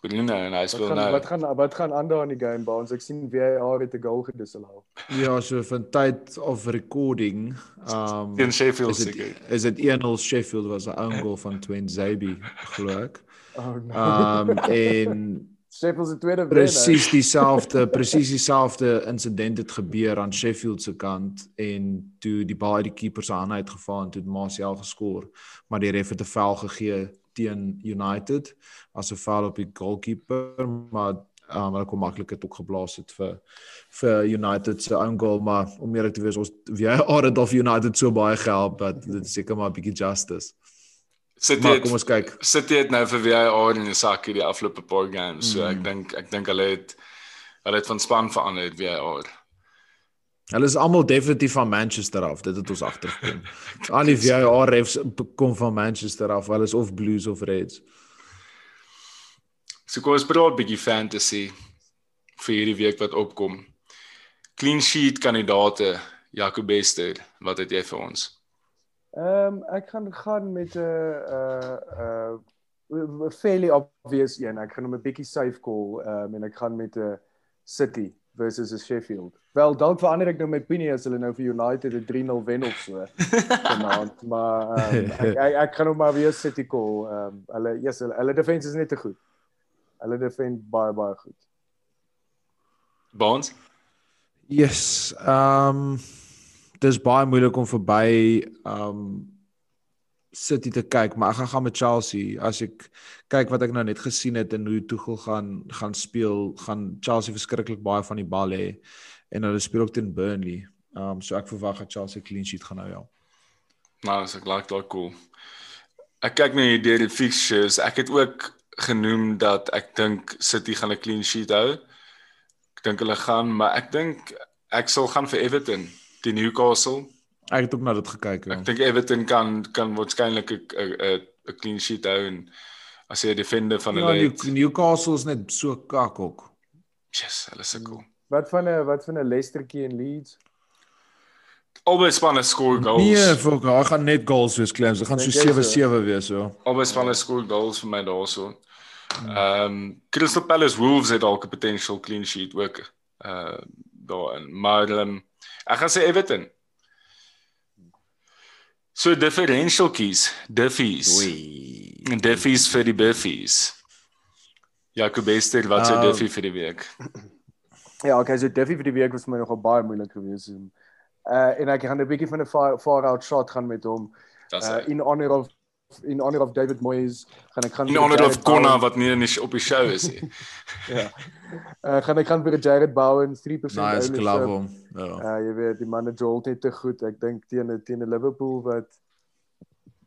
Bruno en hy speel nou. Wat gaan wat gaan aan daar in die game baans? Ek sien VAR het 'n goal gedisallow. Ja, so van tyd of recording, um in Sheffield seker. Is dit 1-0 Sheffield was 'n own goal van Twin Zabi, glo ek. Oh no. Um en <laughs> Sheffield se tweede presies dieselfde presies dieselfde insident het gebeur aan Sheffield se kant en toe die bal uit die keeper se hande uitgeval en toe Martial geskoor, maar die ref het 'n vel gegee teen United as 'n foul op die goalkeeper, maar um, hulle kon maklik dit ook geblaas het vir vir United se own goal, maar om eerlik te wees, ons weer het of United so baie gehelp dat dit seker maar 'n bietjie justice. Sit jy kom ons kyk. Sit jy nou vir VAR in die sak hierdie afgelope paar games. So mm. ek dink ek dink hulle het hulle het van span verander het VAR. Hulle is almal definitief van Manchester af. Dit het ons agtergekom. Al die VAR refs kom van Manchester af. Hulle is of Blues of Reds. So kom ons praat 'n bietjie fantasy vir hierdie week wat opkom. Clean sheet kandidaate Jacob Bester, wat het jy vir ons? Ehm um, ek gaan gaan met 'n uh uh 'n fairly obvious een. Ek gaan hom 'n bietjie safe call ehm um, en ek gaan met 'n City versus Sheffield. Wel, dalk verander ek nou my opinie as hulle nou vir United 'n 3-0 wen of so vanaand, <laughs> maar um, ek, ek ek gaan nou maar weer City call. Ehm um, hulle yes, hulle, hulle defense is net te goed. Hulle defend baie baie goed. Bonds? Yes. Ehm um, dis baie moeilik om verby ehm um, City te kyk, maar ek gaan gaan met Chelsea. As ek kyk wat ek nou net gesien het en hoe Tuchel gaan gaan speel, gaan Chelsea verskriklik baie van die bal hê en hulle speel ook teen Burnley. Um, so ek verwag dat Chelsea clean sheet gaan hou ja. Nou, so ek like daai cool. Ek kyk net hier deur die fixtures. Ek het ook genoem dat ek dink City gaan 'n clean sheet hou. Ek dink hulle gaan, maar ek dink ek sal gaan vir Everton, die Newcastle. Ek het ook na dit gekyk. Ja. Ek dink Everton kan kan waarskynlik 'n 'n 'n clean sheet hou en as hy 'n defender van hulle ja, het. Newcastle is net so kak ook. Yes, hulle is cool. Wat van 'n wat van 'n Leicesterkie en Leeds? Albei spanne score goals. Nee, vir hulle gaan net goals wees claims. Hulle gaan so 7-7 wees so. Albei spanne score goals vir my daarso. Ehm um, Crystal Palace Wolves het dalk 'n potential clean sheet ook uh daarin. Maar um, ek gaan sê Everton. So differential keys, diffies. Oei. En diffies vir die buffies. Jacob Bester, wat se uh, diffie vir die week? Ja, okay, so Duffy vir die week was vir my nogal baie moeilik geweest. Uh en ek gaan 'n bietjie van 'n far, far out shot gaan met hom. Uh in honor of in honor of David Moyes gaan ek gaan in honor Jared of Konna wat nie in die, op die show is nie. <laughs> Ja. Uh gaan ek gaan vir Jared Bowen 3% Nice ownership. glove hom. Ja. Uh jy weet die manne jol net te goed. Ek dink teen teen 'n Liverpool wat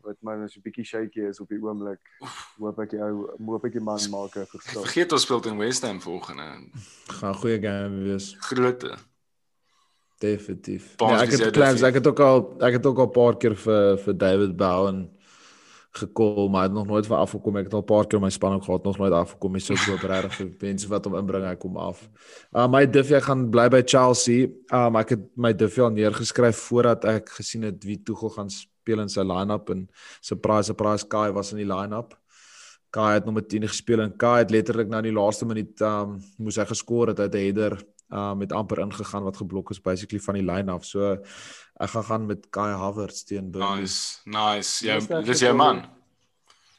wat man so 'n bietjie shaky is op die oomblik. Hoop ek die ou hoop ek die man maak 'n verskil. Vergeet ons speel teen West Ham volgende. Gaan goeie game wees. Groote. Definitief. Ja, ek het claims, ek het ook al ek het ook al 'n paar keer vir vir David Bowen gekol, maar hy het nog nooit van afgekom. Ek het al 'n paar keer my span ook gehad, nog nooit afgekom. Hy sou so regtig vir mense wat hom inbring, hy kom af. Uh my Duffy ek gaan bly by Chelsea. Um ek het my Duffy al neergeskryf voordat ek gesien het wie Tuchel gaan speel in sy line-up en surprise surprise Kai was in die line-up. Kai het nommer 10 gespeel en Kai het letterlik nou in die laaste minuut um moes hy geskor het uit 'n header um met amper ingegaan wat geblok is basically van die line af. So ek gaan gaan met Kai Havertz teen Burnley. Nice. Nice. Ja, Dis jou man.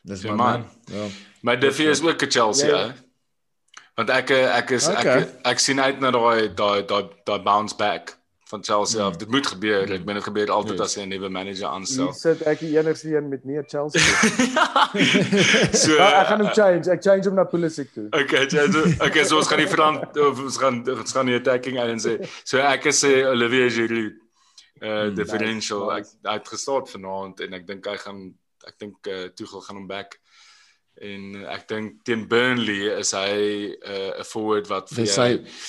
Dis my man. man. Ja. My Duffy is ook 'n Chelsea, Ja, ja, ja. Want ek ek is ek Okay. ek, ek sien uit na daai daai daai daai bounce back van Chelsea af. Dit moet gebeur. Ek meen dit gebeur altyd Yes. as jy 'n nuwe manager Hier aanstel. sit ek die enigste een met nie 'n Chelsea. <laughs> so Ja, ek gaan hom change. Ek change hom na Pulisic toe. Okay, so, okay, so ons gaan die verant of ons gaan ons gaan die attacking eien sê. So ek is sê Olivier Giroud. Uh differential. Ek nice. hy het gestart vanaand en ek dink hy gaan ek dink uh, Tuchel gaan hom back. En ek dink teen Burnley is hy 'n uh, 'n forward wat vir sy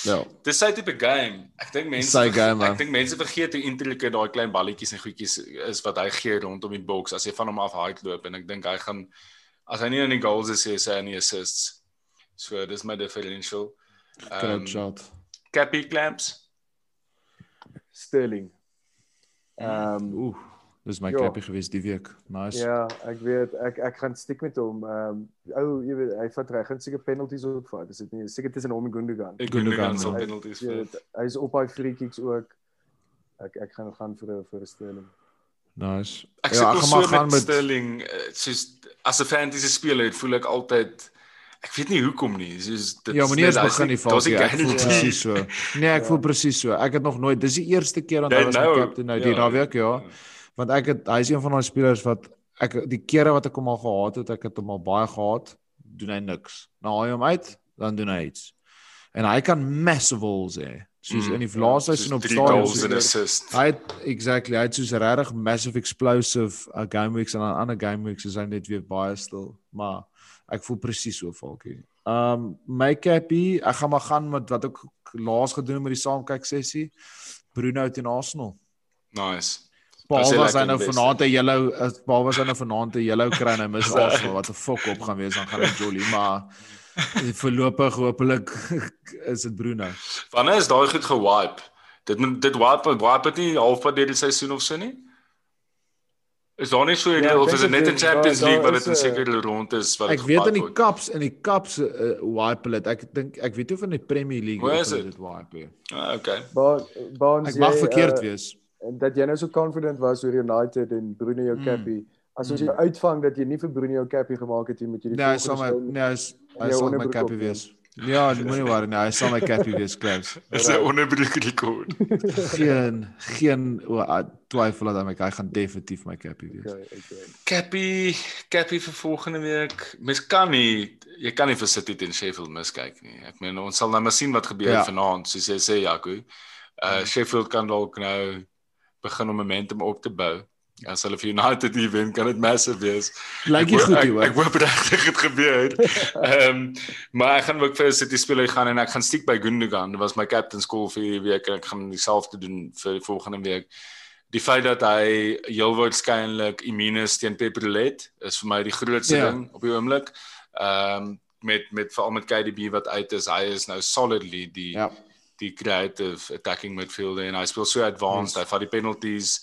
ja. Dis sy tipe game. Ek dink mense Sy game, man. ek dink mense vergeet hoe intrikate daai klein balletjies en goedjies is wat hy gee rondom die boks as jy van hom af hardloop en ek dink hy gaan as hy nie in die goals is, is hy in die assists. So dis my differential. Um, shot. Cappy clamps. Sterling. Ehm Ooh, dis my ja. cappy gewees die week. Nice. ja, ek weet ek ek gaan stiek met hom. Ehm ou, jy weet, hy vat reg, gaan seker penalties ook vat. Is dit nie seker tussen hom en Gundogan? Ek Gundogan, ja. penalties vir. Hy's op hy free kicks ook. Ek ek gaan gaan vir vir Sterling. Nice. Ek Ja, ek gaan so gaan met met- Sterling uh, soos as 'n fantasy speler voel ek altyd ek weet nie hoekom nie. Soos dit Ja, is maar nie eens begin daar's Falkie. nie Ek voel guarantee. <laughs> presies so. Nee, ek voel presies so. Ek het nog nooit. Dis die eerste keer dat Ja, hy was my nou, captain nou die ja. naweek, ja. Want ek het hy is een van daai spelers wat ek die kere wat ek hom al gehad het, ek het hom al baie gehad, doen hy niks. Nou haal jy hom uit, dan doen hy iets. En hy kan massive holes hê. Soos Mm, in die laaste Soos seisoen op drie stadion. goals en soos- assist. Hy het exactly, hy het soos regtig massive explosive uh, game weeks en dan ander game weeks is hy net weer baie stil, maar ek voel presies so Falkie. Um my cappy, ek gaan maar gaan met wat ek laas gedoen het met die saamkyk sessie. Bruno teen Arsenal. Nice. Paul As hy was hy nou vanaand 'n yellow as Paul was hy nou vanaand 'n yellow kry en hy mis Arsenal wat 'n fok op gaan wees dan gaan hy jolly, maar voorlopig hopelik <laughs> is dit Bruno. Wanneer is daai goed gewipe? Dit moet dit wipe wipe dit nie halfpad deur die seisoen of so nie? Is daar nie so Ja, of is dit net in Champions League wat dit in sekere rond is wat Ek weet in die? Cups in die Cups uh, wipe dit. Ek dink ek weet nie of in die Premier League Waar of is hulle dit? wipe. nie. Ah, okay. Ba Baans Ek mag verkeerd uh, wees. En dat jy nou so confident was oor United en Bruno jou Mm. cappy. As ons Mm. jou uitvang dat jy nie vir Bruno jou cappy gemaak het nie, moet jy die Nee, sal my nee, is- hy sal my cappy wees. Ja, moenie worry nie, hy sal my cappy wees, Klaus. <laughs> Dis 'n onderbreek rekord. <laughs> Geen geen o, ah, twyfel dat hy my hy gaan definitief my cappy wees. Okay, okay. Cappy, Cappy vir volgende week. Mens kan nie jy kan nie vir City teen Sheffield miskyk nie. Ek meen ons sal nou maar sien wat gebeur ja. vanaand, soos jy sê Jaco. Uh Sheffield kan dalk nou begin om momentum op te bou. As hulle vir United hier wen, kan dit massive wees. Lyk Ek hoop- goed ek, nie, ek hoor. hoop regtig dit <laughs> gebeur. Ehm um, maar ek gaan ook vir City speler gaan en ek gaan stiek by Gundogan. Dit was my captain's call vir hierdie week en ek gaan dieselfde doen vir volgende week. Die feit dat hy heel waarskynlik immune is teen Peprolet is vir my die grootste Ja. ding op die oomblik. Ehm um, met met veral met KDB wat uit is, hy is nou solidly die Ja. Die creative attacking midfielder en hy speel so advanced, Yes. hy vat die penalties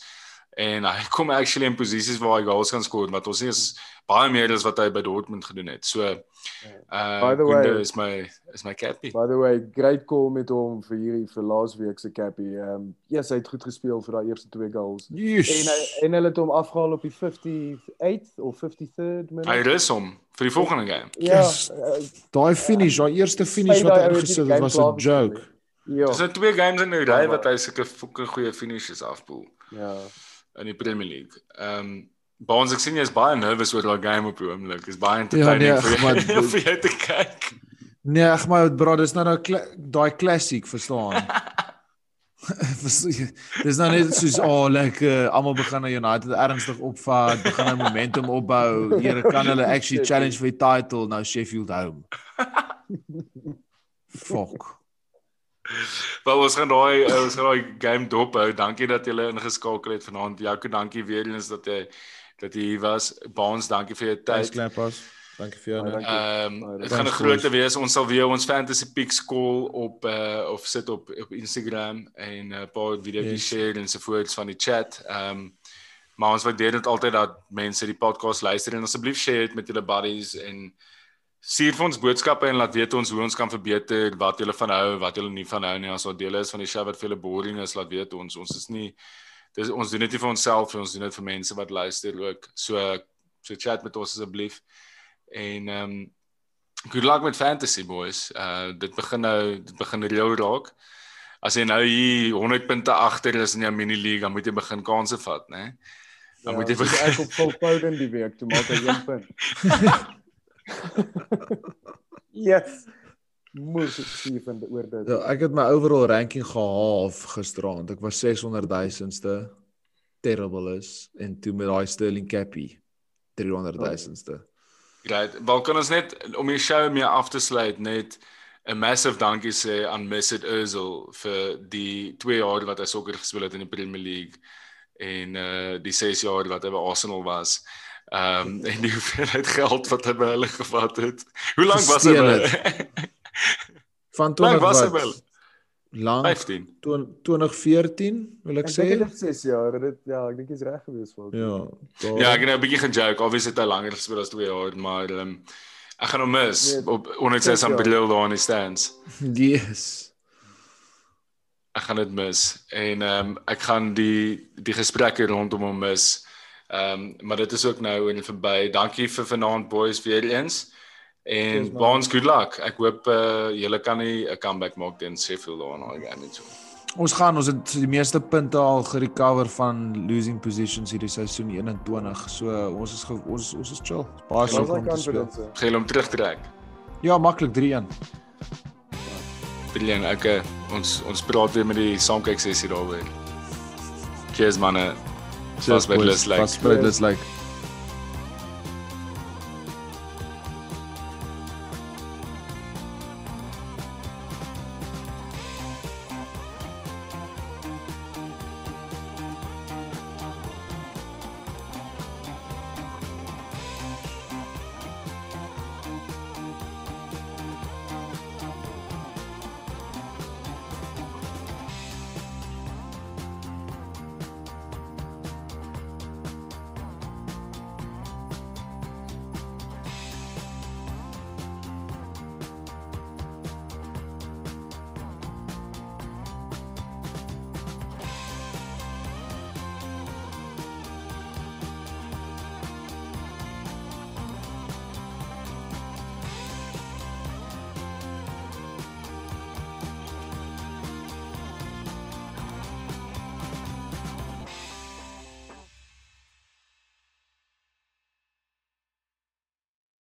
en hy <laughs> kom actually in posisies waar hy goals kan skoor wat ons nie is baie meer as wat hy by Dortmund gedoen het. So uh By the way- is my is my cappy. By the way, great call met hom vir hierdie vir laasweek se cappy. Ehm um, yes, hy het goed gespeel vir daai eerste twee goals. En hy Yes. en hulle het hom afgehaal op die 58th of 53rd minuut. Hy rus hom vir die volgende game. Ja, Yes. uh, Daai finish, daai eerste finish wat hy ingesit het was 'n joke. nie. Ja. Dis nou twee games in 'n ry wat hy sulke fucking goeie finishes afpoel Ja. in die Premier League. Ehm um, Baans ek sien jy is baie nervous oor daai game op die oomblik. Is baie entertaining nee, vir maar <laughs> jou dit- vir jou te kyk. Nee, ag maar bro, dis nou nou daai klassiek, verstaan? Vers- <laughs> dis nou net soos oh lekker, almal begin nou United ernstig opvat, begin nou momentum opbou. Here kan hulle actually challenge vir die title nou Sheffield home. <laughs> Fuck. Wel ons gaan daai eh, ons gaan daai game dop hou. Dankie dat julle ingeskakel het vanaand. Jaco, dankie weer eens dat jy dat jy hier was. Baans, dankie vir jou tyd. Clappers. Dankie vir jou. Dankie. Ehm dit dankie. gaan 'n groot wees. Ons sal weer ons fantasy picks call op uh of sit op op Instagram en 'n uh, paar video's Yes. share en so voorts van die chat. Ehm maar ons waardeer dit altyd dat mense die podcast luister en asseblief share dit met julle buddies en stuur vir ons boodskappe en laat weet ons hoe ons kan verbeter, wat julle van hou, wat julle nie van hou nie. As daar dele is van die show wat vir julle boring is, laat weet ons. Ons is nie dis ons doen dit nie vir onsself, ons doen dit vir mense wat luister ook. So so chat met ons asseblief. En ehm um, good luck met fantasy boys. Uh dit begin nou dit begin reël raak. As jy nou hier 100 punte agter is in jou mini league, dan moet jy begin kansse vat, né? Dan Ja, moet jy begin ek op Phil Foden die week toe maak hy 1 punt. <laughs> <laughs> yes. Moes ek sien van oor dit. Ja, ek het my overall ranking gehalf gisteraand. Ek was 600 000ste. Terrible is en toe met daai Sterling Cappy 300 000ste. Right. Wel kan ons net om die show mee af te sluit net 'n massive dankie sê aan Mesut Özil vir die 2 jaar wat hy sokker gespeel het in die Premier League en uh die 6 jaar wat hy by Arsenal was. Ehm um, <laughs> en die hoeveelheid geld wat hy by hulle gevat het. Hoe lank <laughs> was hy by? Van Hoe lank 20 was hy by? hulle? Lank 15. 2014 wil ek Ek sê. dink dit is 6 jaar. Dit ja, ek dink jy's reg gewees vir. Ja. daar- Ja, ek het nou 'n bietjie gejoke. Obviously het hy langer gespeel as 2 jaar, maar ehm um, ek gaan hom mis Nee, op onder sy jaar. sambreel daar in die stands. <laughs> Yes. ek gaan dit mis en ehm um, ek gaan die die gesprekke rondom hom mis. Ehm um, maar dit is ook nou en verby. Dankie vir vanaand boys weer eens. En baans good luck. Ek hoop uh julle kan nie 'n comeback maak teen Sheffield daar in daai game nie. so. Ons gaan ons het die meeste punte al gerecover van losing positions hierdie seisoen 21. So ons is ons ons is chill. Baie is om te speel. confidence. Gaan julle hom terugtrek. Ja, maklik 3-1. Brilliant. Okay. Ons ons praat weer met die saamkyk sessie daaroor. Cheers manne. Cheers by boys. Lus like. Vas by Lus like.